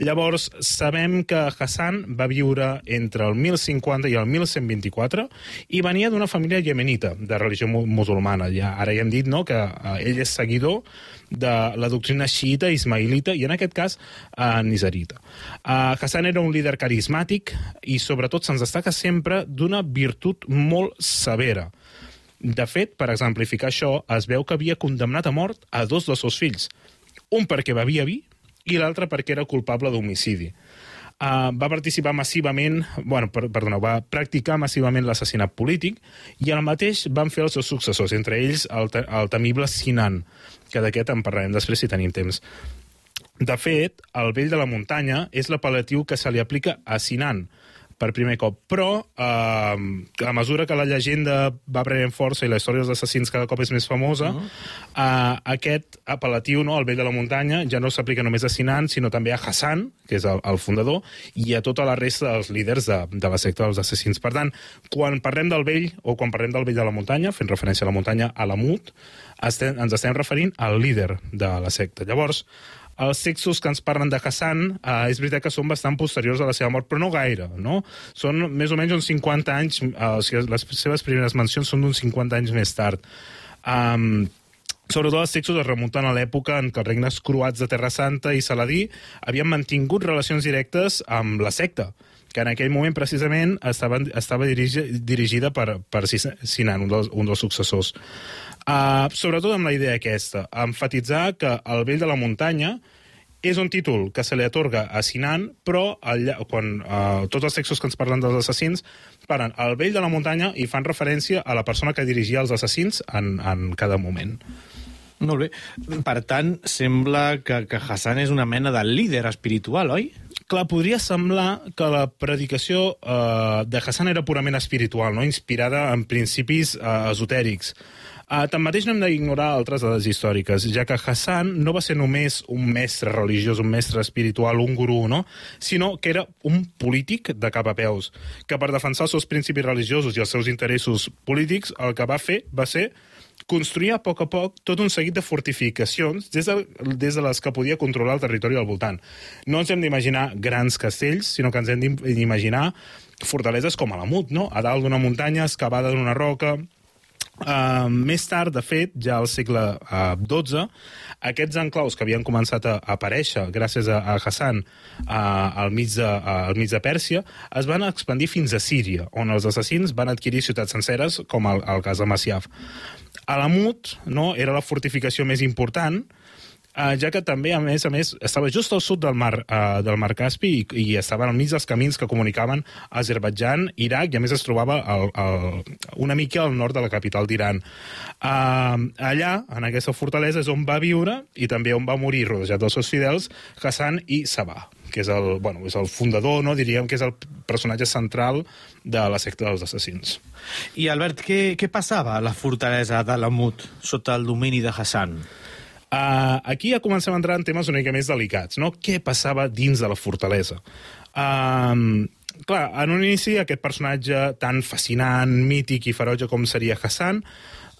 S2: Llavors, sabem que Hassan va viure entre el 1050 i el 1124 i venia d'una família yemenita, de religió musulmana. Ja, ara ja hem dit no? que uh, ell és seguidor de la doctrina xiita ismailita i en aquest cas uh, nizarita. Uh, Hassan era un líder carismàtic i sobretot se'ns destaca sempre d'una virtut molt severa. De fet, per exemplificar això, es veu que havia condemnat a mort a dos dels seus fills. Un perquè bevia vi i l'altre perquè era culpable d'homicidi. Uh, va participar massivament, bueno, per, perdona, va practicar massivament l'assassinat polític i el mateix van fer els seus successors, entre ells el, el temible Sinan, que d'aquest en parlarem després si tenim temps. De fet, el vell de la muntanya és l'apel·latiu que se li aplica a Sinan, per primer cop. Però, eh, a mesura que la llegenda va prenent força i la història dels assassins cada cop és més famosa, uh -huh. eh, aquest apel·latiu, no, el vell de la muntanya, ja no s'aplica només a Sinan, sinó també a Hassan, que és el, el fundador, i a tota la resta dels líders de, de la secta dels assassins. Per tant, quan parlem del vell, o quan parlem del vell de la muntanya, fent referència a la muntanya Alamut, estem, ens estem referint al líder de la secta. Llavors, els textos que ens parlen de Hassan eh, és veritat que són bastant posteriors a la seva mort, però no gaire, no? Són més o menys uns 50 anys, eh, les seves primeres mencions són d'uns 50 anys més tard. Um, Sobretot els textos es remunten a l'època en què els regnes croats de Terra Santa i Saladí havien mantingut relacions directes amb la secta, que en aquell moment precisament estava, estava dirigi, dirigida per, per Sinan, un dels, un dels successors. Uh, sobretot amb la idea aquesta, enfatitzar que el vell de la muntanya és un títol que se li atorga a Sinan, però el, quan uh, tots els textos que ens parlen dels assassins paren al vell de la muntanya i fan referència a la persona que dirigia els assassins en, en cada moment.
S5: Molt bé. Per tant, sembla que, que Hassan és una mena de líder espiritual, oi?
S2: Clar, podria semblar que la predicació eh, de Hassan era purament espiritual, no? inspirada en principis eh, esotèrics. Uh, tanmateix no hem d'ignorar altres dades històriques, ja que Hassan no va ser només un mestre religiós, un mestre espiritual, un gurú, no? sinó que era un polític de cap a peus, que per defensar els seus principis religiosos i els seus interessos polítics el que va fer va ser construir a poc a poc tot un seguit de fortificacions des de, des de les que podia controlar el territori al voltant. No ens hem d'imaginar grans castells, sinó que ens hem d'imaginar fortaleses com Alamut, no? a dalt d'una muntanya, excavada d'una roca, Uh, més tard, de fet, ja al segle uh, XII, aquests enclaus que havien començat a, aparèixer gràcies a, a Hassan uh, al, mig de, uh, al mig de Pèrsia, es van expandir fins a Síria, on els assassins van adquirir ciutats senceres, com el, el cas de Masyaf. Alamut no, era la fortificació més important, uh, ja que també, a més a més, estava just al sud del mar, uh, del mar Caspi i, i estava al mig dels camins que comunicaven Azerbaijan, Iraq, i a més es trobava al, al, una mica al nord de la capital d'Iran. Uh, allà, en aquesta fortalesa, és on va viure i també on va morir, rodejat dels seus fidels, Hassan i Sabah que és el, bueno, és el fundador, no? diríem que és el personatge central de la secta dels assassins.
S5: I, Albert, què, què passava a la fortalesa d'Alamut sota el domini de Hassan?
S2: Uh, aquí ja comencem a entrar en temes una mica més delicats, no? Què passava dins de la fortalesa? Uh, clar, en un inici aquest personatge tan fascinant, mític i ferotge com seria Hassan,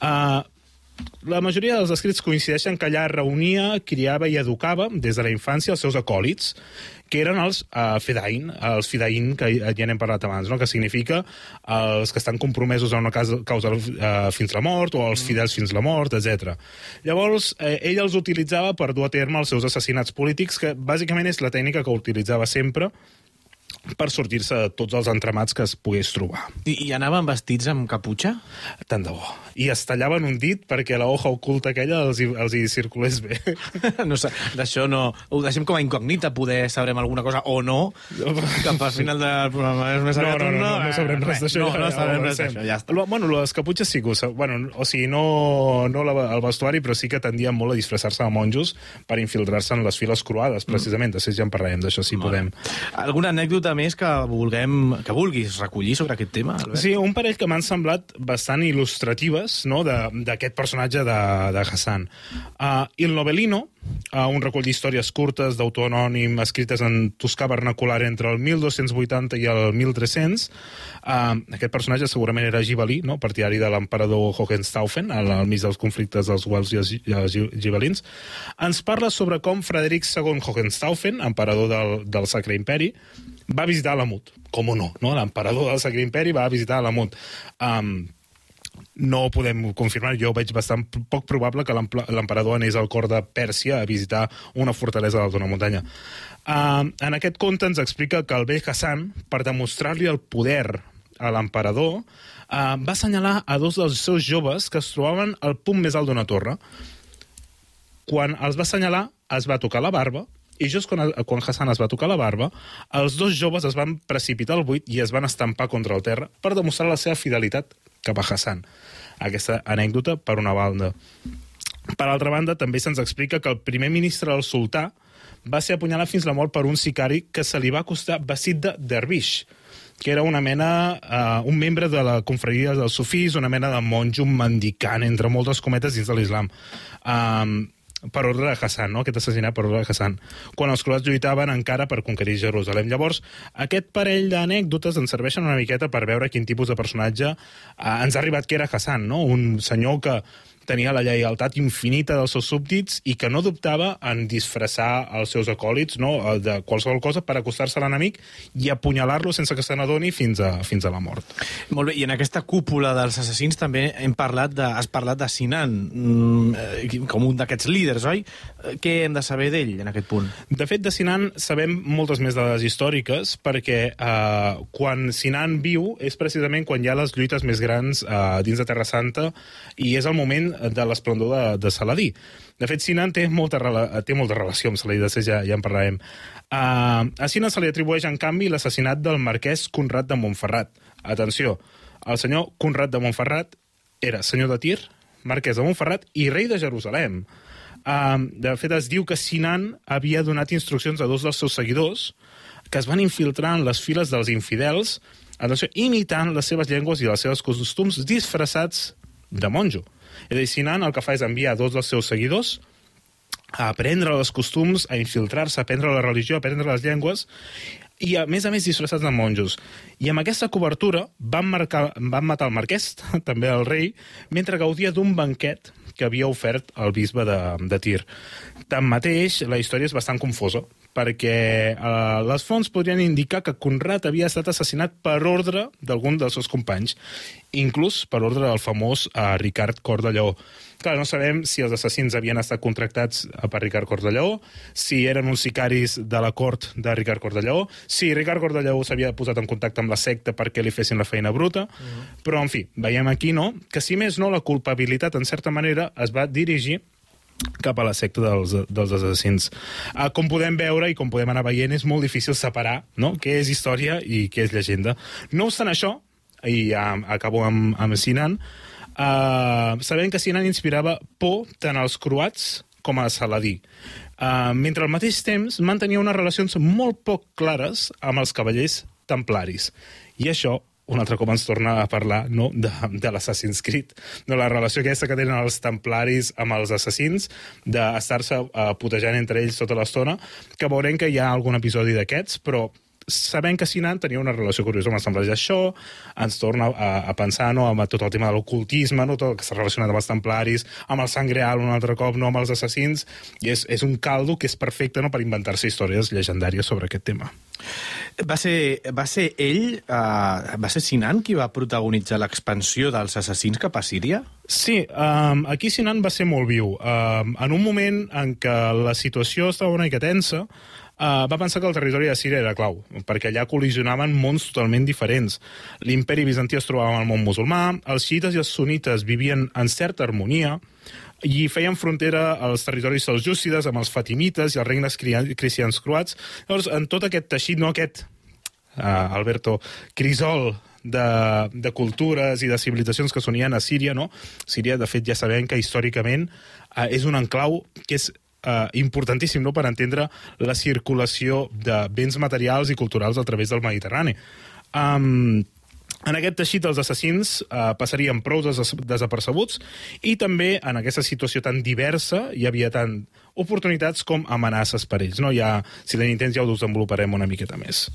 S2: uh, la majoria dels escrits coincideixen que allà reunia, criava i educava des de la infància els seus acòlits, que eren els uh, fedain, els fidain, que ja n'hem parlat abans, no? que significa els que estan compromesos a una causa, causa uh, fins la mort o els fidels fins la mort, etc. Llavors, eh, ell els utilitzava per dur a terme els seus assassinats polítics, que bàsicament és la tècnica que utilitzava sempre per sortir-se de tots els entramats que es pogués trobar.
S5: I, I anaven vestits amb caputxa?
S2: Tant de bo. I es tallaven un dit perquè la hoja oculta aquella els hi, els hi circulés bé.
S5: no sé, d'això no... Ho deixem com a incògnita, poder sabrem alguna cosa o no, que al final del programa és més
S2: no, no, no, no, no, no sabrem res d'això.
S5: No, no, sabrem res d'això, ja està.
S2: Bueno, les caputxes sí que ho bueno, o sigui, no, no la, el vestuari, però sí que tendien molt a disfressar-se de monjos per infiltrar-se en les files croades, precisament. Mm. Després ja en parlarem d'això, si podem.
S5: Alguna anècdota més que vulguem que vulguis recollir sobre aquest tema, Albert?
S2: Sí, un parell que m'han semblat bastant il·lustratives no, d'aquest personatge de, de Hassan. Uh, Il Novelino, uh, un recull d'històries curtes d'autor anònim escrites en toscà vernacular entre el 1280 i el 1300. Uh, aquest personatge segurament era gibelí, no? partidari de l'emperador Hohenstaufen, al, al mig dels conflictes dels Wells i els gibelins. Ens parla sobre com Frederic II Hohenstaufen, emperador del, del Sacre Imperi, va visitar Alamut, com o no, no? l'emperador del Sacre Imperi va visitar Alamut. Um, no podem confirmar, jo veig bastant poc probable que l'emperador anés al cor de Pèrsia a visitar una fortalesa d'una muntanya. Uh, en aquest conte ens explica que el vell Hassan, per demostrar-li el poder a l'emperador, uh, va assenyalar a dos dels seus joves que es trobaven al punt més alt d'una torre. Quan els va assenyalar, es va tocar la barba i just quan, quan Hassan es va tocar la barba, els dos joves es van precipitar al buit i es van estampar contra el terra per demostrar la seva fidelitat cap a Hassan. Aquesta anècdota per una banda. Per altra banda, també se'ns explica que el primer ministre del sultà va ser apunyalat fins la mort per un sicari que se li va acostar vestit de dervix. que era una mena, uh, un membre de la confraria dels sufís, una mena de monjo mendicant, entre moltes cometes, dins de l'islam. Um, per ordre de Hassan, no? aquest assassinat per ordre de Hassan, quan els croats lluitaven encara per conquerir Jerusalem. Llavors, aquest parell d'anècdotes ens serveixen una miqueta per veure quin tipus de personatge eh, ens ha arribat que era Hassan, no? un senyor que tenia la lleialtat infinita dels seus súbdits i que no dubtava en disfressar els seus acòlits no? de qualsevol cosa per acostar-se a l'enemic i apunyalar-lo sense que se n'adoni fins, a, fins a la mort.
S5: Molt bé, i en aquesta cúpula dels assassins també hem parlat de, has parlat de Sinan mm, eh, com un d'aquests líders, oi? Eh, què hem de saber d'ell en aquest punt?
S2: De fet, de Sinan sabem moltes més dades històriques perquè eh, quan Sinan viu és precisament quan hi ha les lluites més grans eh, dins de Terra Santa i és el moment de l'esplendor de, de Saladí. De fet, Sinan té molta, té molta relació amb Saladí, de ja, ja en parlarem. Uh, a Sinan se li atribueix, en canvi, l'assassinat del marquès Conrad de Montferrat. Atenció, el senyor Conrad de Montferrat era senyor de Tir, marquès de Montferrat i rei de Jerusalem. De fet, es diu que Sinan havia donat instruccions a dos dels seus seguidors que es van infiltrar en les files dels infidels, atenció, imitant les seves llengües i els seus costums disfressats de monjo. És a dir, Sinan el que fa és enviar dos dels seus seguidors a aprendre els costums, a infiltrar-se, a aprendre la religió, a aprendre les llengües, i a més a més disfressats de monjos. I amb aquesta cobertura van, marcar, van matar el marquès, també el rei, mentre gaudia d'un banquet que havia ofert el bisbe de, de Tir. Tanmateix, la història és bastant confosa, perquè eh, les fonts podrien indicar que Conrad havia estat assassinat per ordre d'algun dels seus companys, inclús per ordre del famós eh, Ricard Cor de Lleó. Clar, no sabem si els assassins havien estat contractats per Ricard Cor de Lleó, si eren uns sicaris de la cort de Ricard Cor de Lleó, si Ricard Cor de Lleó s'havia posat en contacte amb la secta perquè li fessin la feina bruta, uh -huh. però, en fi, veiem aquí, no?, que si més no, la culpabilitat, en certa manera, es va dirigir cap a la secta dels, dels assassins. Uh, com podem veure i com podem anar veient, és molt difícil separar no? què és història i què és llegenda. No obstant això, i ja acabo amb, amb Sinan, uh, sabem que Sinan inspirava por tant als croats com a Saladí. Uh, mentre al mateix temps mantenia unes relacions molt poc clares amb els cavallers templaris. I això un altre cop ens torna a parlar no, de, de l'Assassin's Creed, de la relació aquesta que tenen els templaris amb els assassins, d'estar-se uh, putejant entre ells tota l'estona, que veurem que hi ha algun episodi d'aquests, però sabent que Sinan tenia una relació curiosa amb els templaris. Això ens torna a, a pensar no, amb tot el tema de l'ocultisme, no, tot el que està relacionat amb els templaris, amb el sang real un altre cop, no amb els assassins, i és, és un caldo que és perfecte no, per inventar-se històries llegendàries sobre aquest tema.
S5: Va ser, va ser ell, uh, va ser Sinan qui va protagonitzar l'expansió dels assassins cap a Síria?
S2: Sí, um, aquí Sinan va ser molt viu. Um, en un moment en què la situació estava una mica tensa, Uh, va pensar que el territori de Síria era clau, perquè allà col·lisionaven mons totalment diferents. L'imperi bizantí es trobava al món musulmà, els xiites i els sunites vivien en certa harmonia, i feien frontera als territoris seljúcides amb els fatimites i els regnes cristians croats. Llavors, en tot aquest teixit, no aquest, uh, Alberto, crisol de, de cultures i de civilitzacions que s'unien a Síria, no? Síria, de fet, ja sabem que històricament uh, és un enclau que és eh, importantíssim no?, per entendre la circulació de béns materials i culturals a través del Mediterrani. Um, en aquest teixit els assassins eh, passarien prou des desapercebuts i també en aquesta situació tan diversa hi havia tant oportunitats com amenaces per ells. No? Ja, si tenim temps ja ho desenvoluparem una miqueta més.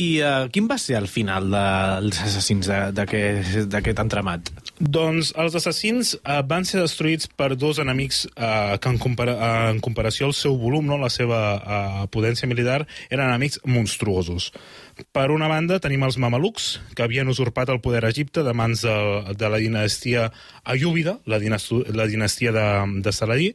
S5: I uh, quin va ser el final dels assassins d'aquest entramat?
S2: Doncs els assassins uh, van ser destruïts per dos enemics uh, que en, compara en comparació al seu volum, no, la seva uh, potència militar, eren enemics monstruosos. Per una banda, tenim els mamelucs, que havien usurpat el poder a Egipte de mans de, de la dinastia Ayúbida, la, dinastia, la dinastia de, de Saladí,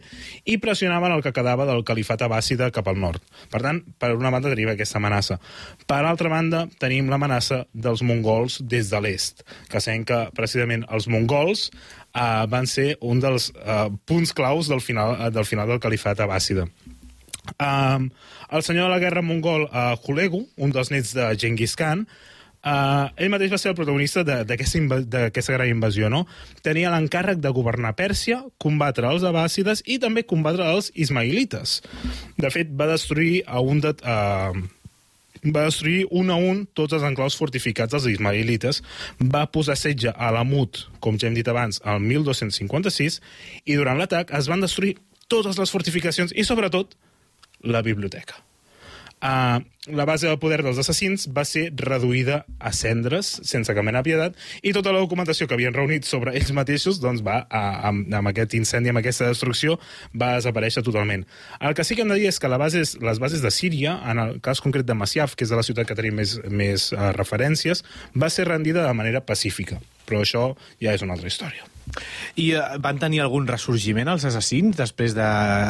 S2: i pressionaven el que quedava del califat abàssida cap al nord. Per tant, per una banda tenim aquesta amenaça. Per altra banda, tenim l'amenaça dels mongols des de l'est, que sabem que precisament els mongols eh, van ser un dels eh, punts claus del final, del final del califat abàssida. Um, el senyor de la guerra mongol, uh, Hulegu, un dels nets de Genghis Khan, Uh, ell mateix va ser el protagonista d'aquesta gran invasió, no? Tenia l'encàrrec de governar Pèrsia, combatre els abàssides i també combatre els ismailites. De fet, va destruir a un de, uh, va destruir un a un tots els enclaus fortificats dels ismaelites, va posar setge a l'Amut, com ja hem dit abans, al 1256, i durant l'atac es van destruir totes les fortificacions i, sobretot, la biblioteca. Uh, la base del poder dels assassins va ser reduïda a cendres, sense cap mena de piedat, i tota la documentació que havien reunit sobre ells mateixos doncs va, a, amb, amb aquest incendi, amb aquesta destrucció, va desaparèixer totalment. El que sí que hem de dir és que la base, les bases de Síria, en el cas concret de Masyaf, que és de la ciutat que tenim més, més uh, referències, va ser rendida de manera pacífica. Però això ja és una altra història.
S5: I uh, van tenir algun ressorgiment els assassins després de,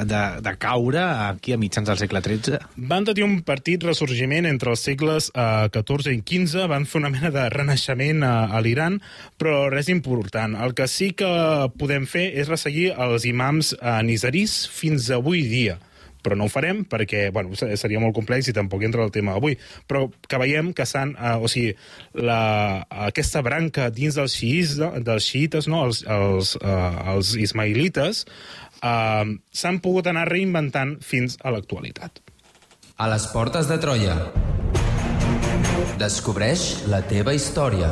S5: de, de caure aquí a mitjans del segle XIII?
S2: Van tenir un partit ressorgiment entre els segles eh, XIV i XV, van fer una mena de renaixement a, a l'Iran, però res important. El que sí que podem fer és resseguir els imams eh, nizaris fins avui dia però no ho farem perquè bueno, seria molt complex i tampoc entra el tema avui, però que veiem que s'han, uh, o sigui, la, aquesta branca dins dels, xiïs, dels xiïtes, no? els, els, uh, els ismailites, uh, s'han pogut anar reinventant fins a l'actualitat.
S4: A les portes de Troia. Descobreix la teva història.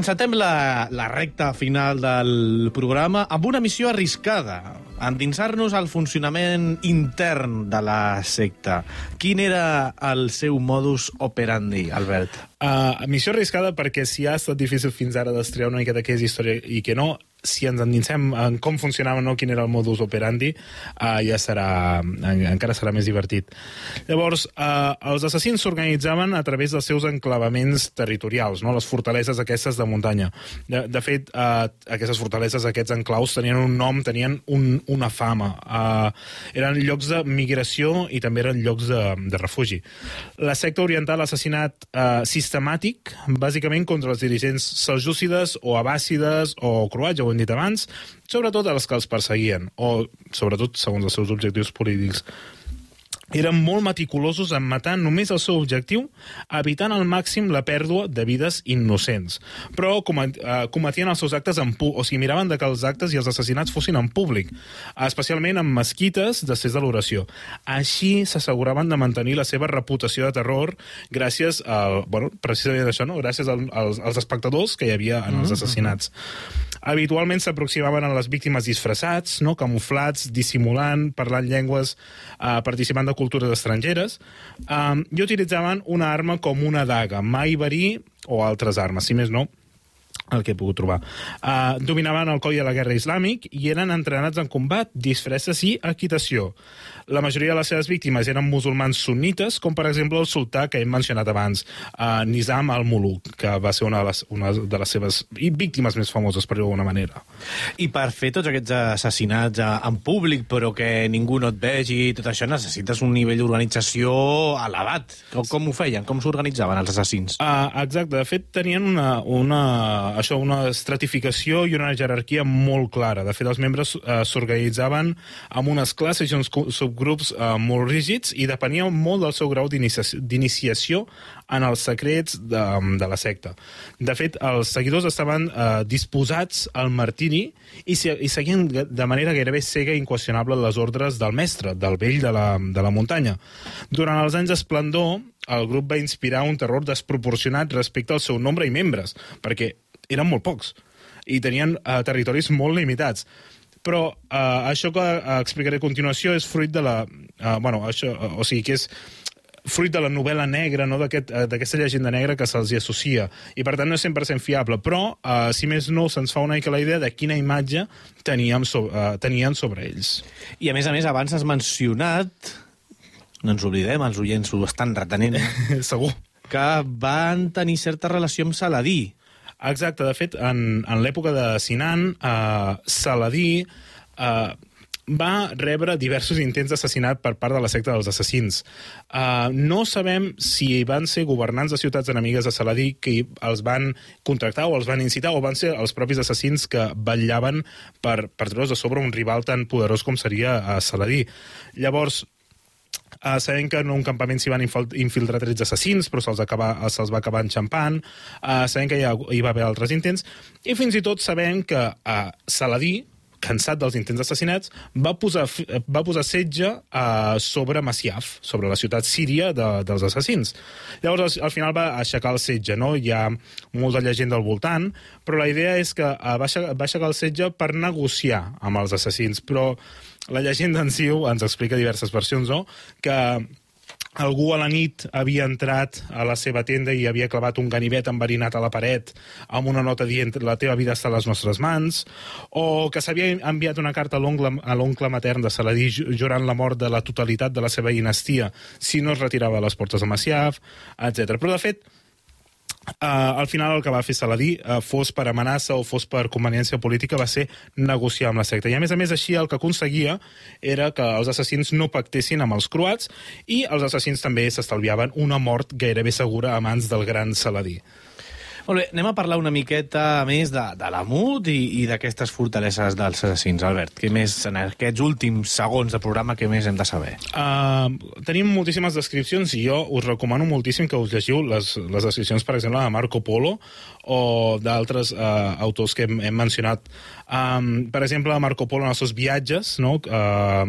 S5: Encetem la, la recta final del programa amb una missió arriscada, endinsar-nos al funcionament intern de la secta. Quin era el seu modus operandi, Albert?
S2: Uh, missió arriscada perquè si ha estat difícil fins ara d'estrear una miqueta què és història i què no, si ens endinsem en com funcionava no, quin era el modus operandi, uh, ja serà, en, encara serà més divertit. Llavors, uh, els assassins s'organitzaven a través dels seus enclavaments territorials, no? les fortaleses aquestes de muntanya. De, de fet, uh, aquestes fortaleses, aquests enclaus, tenien un nom, tenien un, una fama. Uh, eren llocs de migració i també eren llocs de, de refugi. La secta oriental ha assassinat uh, sistemàtic, bàsicament contra els dirigents seljúcides o abàssides o croats, ho hem dit abans, sobretot els que els perseguien, o sobretot segons els seus objectius polítics eren molt meticulosos en matar només el seu objectiu, evitant al màxim la pèrdua de vides innocents. Però eh, cometien els seus actes en pu o sigui, miraven de que els actes i els assassinats fossin en públic, especialment en mesquites després de l'oració. Així s'asseguraven de mantenir la seva reputació de terror gràcies al, bueno, precisament això, no? gràcies al, als, als espectadors que hi havia en els mm-hmm. assassinats. Habitualment s'aproximaven a les víctimes disfressats, no? camuflats, dissimulant, parlant llengües, eh, participant de cultures estrangeres, um, i utilitzaven una arma com una daga, mai verí o altres armes, si més no, el que he pogut trobar. Uh, dominaven el coll de la guerra islàmic i eren entrenats en combat, disfresses i equitació. La majoria de les seves víctimes eren musulmans sunnites, com per exemple el sultà que hem mencionat abans, uh, Nizam al-Muluk, que va ser una de, les, una de les seves víctimes més famoses, per dir d'alguna manera.
S5: I per fer tots aquests assassinats en públic, però que ningú no et vegi, tot això necessites un nivell d'organització elevat. Com, com ho feien? Com s'organitzaven els assassins?
S2: Uh, exacte. De fet, tenien una, una això, una estratificació i una jerarquia molt clara. De fet, els membres eh, s'organitzaven amb unes classes i uns subgrups eh, molt rígids i depenia molt del seu grau d'iniciació en els secrets de, de la secta. De fet, els seguidors estaven eh, disposats al martiri i, i seguien de manera gairebé cega i inqüestionable les ordres del mestre, del vell de la, de la muntanya. Durant els anys d'esplendor, el grup va inspirar un terror desproporcionat respecte al seu nombre i membres, perquè eren molt pocs i tenien uh, territoris molt limitats. Però uh, això que uh, explicaré a continuació és fruit de la... Uh, bueno, això, uh, o sigui, que és fruit de la novel·la negra, no? d'aquesta aquest, llegenda negra que se'ls associa. I, per tant, no és 100% fiable. Però, uh, si més no, se'ns fa una mica la idea de quina imatge teníem so, uh, tenien sobre ells.
S5: I, a més a més, abans has mencionat no ens oblidem, els oients ho estan retenent,
S2: Segur.
S5: que van tenir certa relació amb Saladí.
S2: Exacte, de fet, en, en l'època de Sinan, eh, Saladí eh, va rebre diversos intents d'assassinat per part de la secta dels assassins. Uh, no sabem si van ser governants de ciutats enemigues de Saladí que els van contractar o els van incitar o van ser els propis assassins que vetllaven per, per treure's de sobre un rival tan poderós com seria uh, Saladí. Llavors, Uh, sabem que en un campament s'hi van infil- infiltrar 13 assassins, però se'ls acaba, se'ls va acabar enxampant. Uh, sabem que hi, ha, hi va haver altres intents. I fins i tot sabem que uh, Saladí, cansat dels intents d'assassinats, va, posar, eh, va posar setge uh, sobre Masyaf, sobre la ciutat síria de, dels assassins. Llavors, al, al final va aixecar el setge, no? Hi ha molta llegenda al voltant, però la idea és que uh, va, aixecar, va aixecar el setge per negociar amb els assassins, però la llegenda en si ens explica diverses versions, no? Que algú a la nit havia entrat a la seva tenda i havia clavat un ganivet enverinat a la paret amb una nota dient la teva vida està a les nostres mans, o que s'havia enviat una carta a l'oncle matern de Saladí ju- jurant la mort de la totalitat de la seva dinastia si no es retirava a les portes de Masyaf, etc. Però, de fet, Uh, al final el que va fer Saladí, uh, fos per amenaça o fos per conveniència política, va ser negociar amb la secta. I a més a més així el que aconseguia era que els assassins no pactessin amb els croats i els assassins també s'estalviaven una mort gairebé segura a mans del gran Saladí.
S5: Molt bé, anem a parlar una miqueta més de, de l'Amut i, i d'aquestes fortaleses dels assassins. Albert, què més, en aquests últims segons de programa, què més hem de saber?
S2: Uh, tenim moltíssimes descripcions i jo us recomano moltíssim que us llegiu les, les descripcions, per exemple, de Marco Polo o d'altres uh, autors que hem, hem mencionat. Um, per exemple, Marco Polo en els seus viatges no? uh,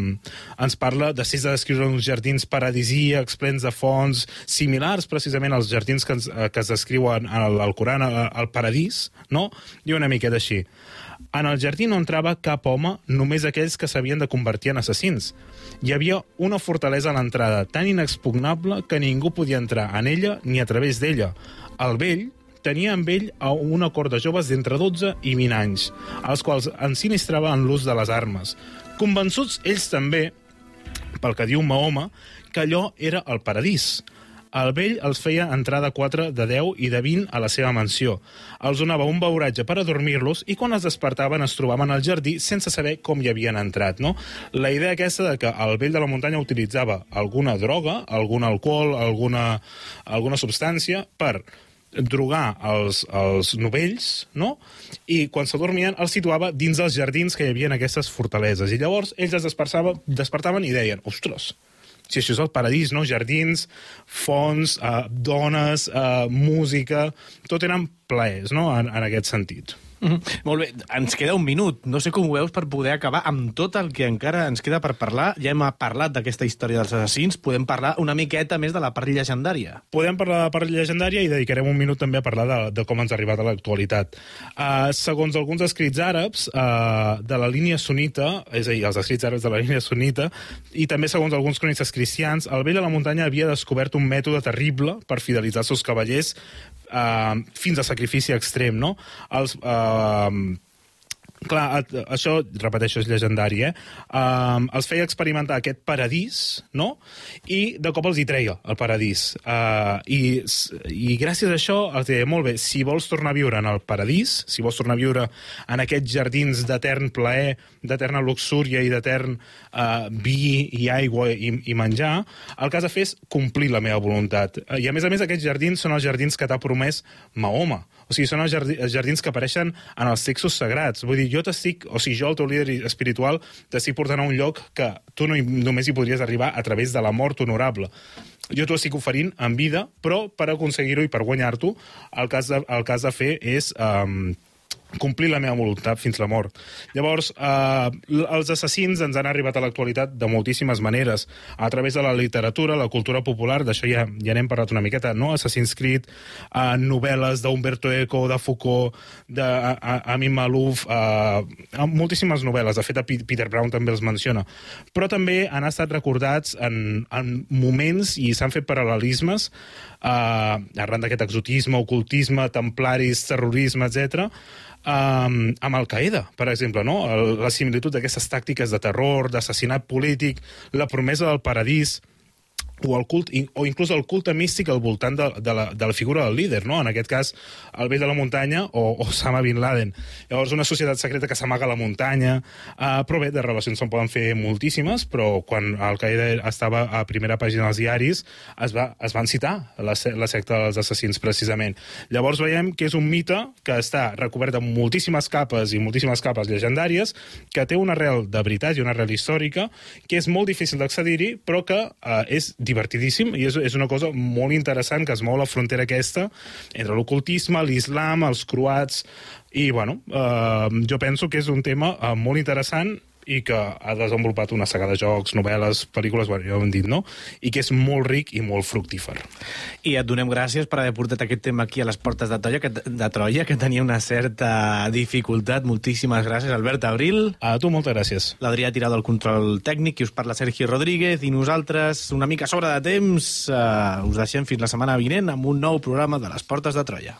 S2: ens parla de de descriure uns jardins paradisíacs, plens de fonts, similars precisament als jardins que, ens, uh, que es descriuen al Coran, al, al paradís, no? i una miqueta així. En el jardí no entrava cap home, només aquells que s'havien de convertir en assassins. Hi havia una fortalesa a l'entrada tan inexpugnable que ningú podia entrar en ella ni a través d'ella. El vell tenia amb ell a una cort de joves d'entre 12 i 20 anys, els quals ensinistrava en l'ús de les armes. Convençuts ells també, pel que diu Mahoma, que allò era el paradís. El vell els feia entrar de 4, de 10 i de 20 a la seva mansió. Els donava un beuratge per adormir-los i quan es despertaven es trobaven al jardí sense saber com hi havien entrat. No? La idea aquesta de que el vell de la muntanya utilitzava alguna droga, algun alcohol, alguna, alguna substància per drogar els, els novells, no? I quan s'adormien els situava dins dels jardins que hi havia en aquestes fortaleses. I llavors ells es despertaven, i deien, ostres, si això és el paradís, no? Jardins, fonts, eh, dones, eh, música... Tot eren plaers, no?, en, en aquest sentit.
S5: Mm -hmm. Molt bé, ens queda un minut. No sé com ho veus per poder acabar amb tot el que encara ens queda per parlar. Ja hem parlat d'aquesta història dels assassins. Podem parlar una miqueta més de la part llegendària.
S2: Podem parlar de la part llegendària i dedicarem un minut també a parlar de, de com ens ha arribat a l'actualitat. Uh, segons alguns escrits àrabs uh, de la línia sunita, és a dir, els escrits àrabs de la línia sunita, i també segons alguns cronistes cristians, el vell de la muntanya havia descobert un mètode terrible per fidelitzar els seus cavallers uh, fins a sacrifici extrem, no? Els... Uh, clar, això, repeteixo, és llegendari, eh? Um, els feia experimentar aquest paradís, no? I de cop els hi treia el paradís. Uh, i, I gràcies a això els deia, molt bé, si vols tornar a viure en el paradís, si vols tornar a viure en aquests jardins d'etern plaer, d'eterna luxúria i d'etern uh, vi i aigua i, i menjar, el que has de fer és complir la meva voluntat. Uh, I a més a més, aquests jardins són els jardins que t'ha promès Mahoma. O sigui, són els jardi- els jardins que apareixen en els textos sagrats. Vull dir, jo t'estic, o sigui, jo, el teu líder espiritual, t'estic portant a un lloc que tu no només hi podries arribar a través de la mort honorable. Jo t'ho estic oferint en vida, però per aconseguir-ho i per guanyar-t'ho, el, que has de- el que has de fer és... Um, complir la meva voluntat fins la mort. Llavors, eh, els assassins ens han arribat a l'actualitat de moltíssimes maneres, a través de la literatura, la cultura popular, d'això ja, ja n'hem parlat una miqueta, no? Assassin's Creed, eh, novel·les d'Umberto Eco, de Foucault, d'Amin Malouf, eh, moltíssimes novel·les, de fet a Pe- Peter Brown també els menciona, però també han estat recordats en, en moments i s'han fet paral·lelismes eh, arran d'aquest exotisme, ocultisme, templaris, terrorisme, etc um, amb Al-Qaeda, per exemple, no? El, la similitud d'aquestes tàctiques de terror, d'assassinat polític, la promesa del paradís, o el cult, o inclús el culte místic al voltant de, de, la, de la figura del líder, no? en aquest cas el vell de la muntanya o Osama Bin Laden. Llavors una societat secreta que s'amaga a la muntanya, uh, però bé, de relacions se'n poden fer moltíssimes, però quan Al-Qaeda estava a primera pàgina dels diaris es, va, es van citar la, la secta dels assassins precisament. Llavors veiem que és un mite que està recobert amb moltíssimes capes i moltíssimes capes llegendàries, que té una arrel de veritat i una arrel històrica, que és molt difícil d'accedir-hi, però que uh, és divertidíssim i és, és una cosa molt interessant que es mou la frontera aquesta entre l'ocultisme, l'islam, els croats i, bueno, eh, jo penso que és un tema eh, molt interessant i que ha desenvolupat una saga de jocs, novel·les, pel·lícules, bueno, ja ho hem dit, no? I que és molt ric i molt fructífer.
S5: I et donem gràcies per haver portat aquest tema aquí a les portes de Troia, que, de Troia, que tenia una certa dificultat. Moltíssimes gràcies, Albert Abril.
S2: A tu, moltes gràcies.
S5: L'Adrià Tirado del control tècnic i us parla Sergi Rodríguez i nosaltres, una mica sobre de temps, eh, us deixem fins la setmana vinent amb un nou programa de les portes de Troia.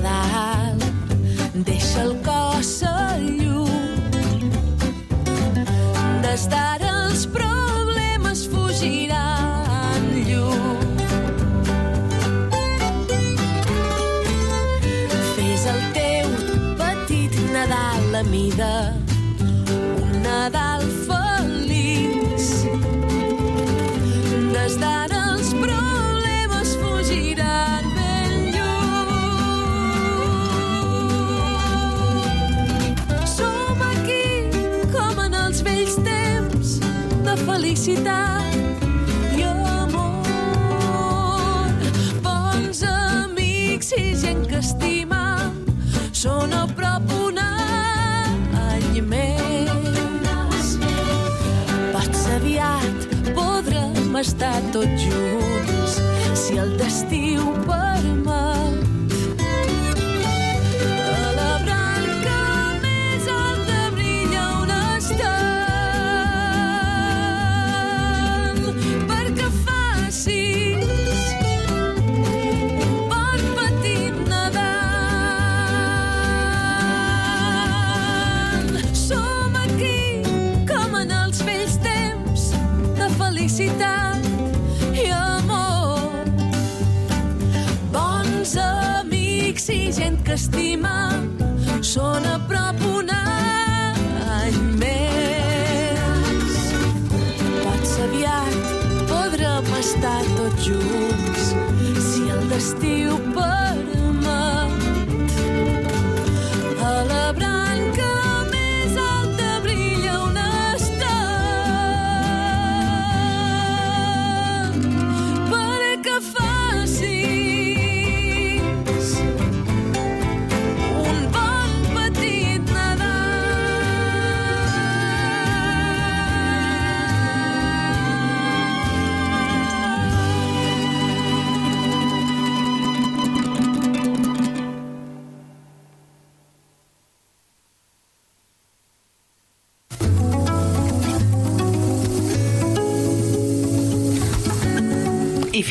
S6: petit que estima són a prop un any més. Pots aviat podrem estar tots junts si el destí ho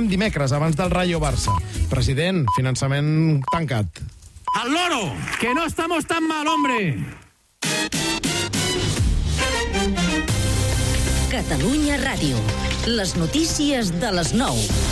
S7: Tornem dimecres, abans del Rayo Barça. President, finançament tancat.
S8: ¡Al loro! ¡Que no estamos tan mal, hombre!
S9: Catalunya Ràdio. Les notícies de les 9.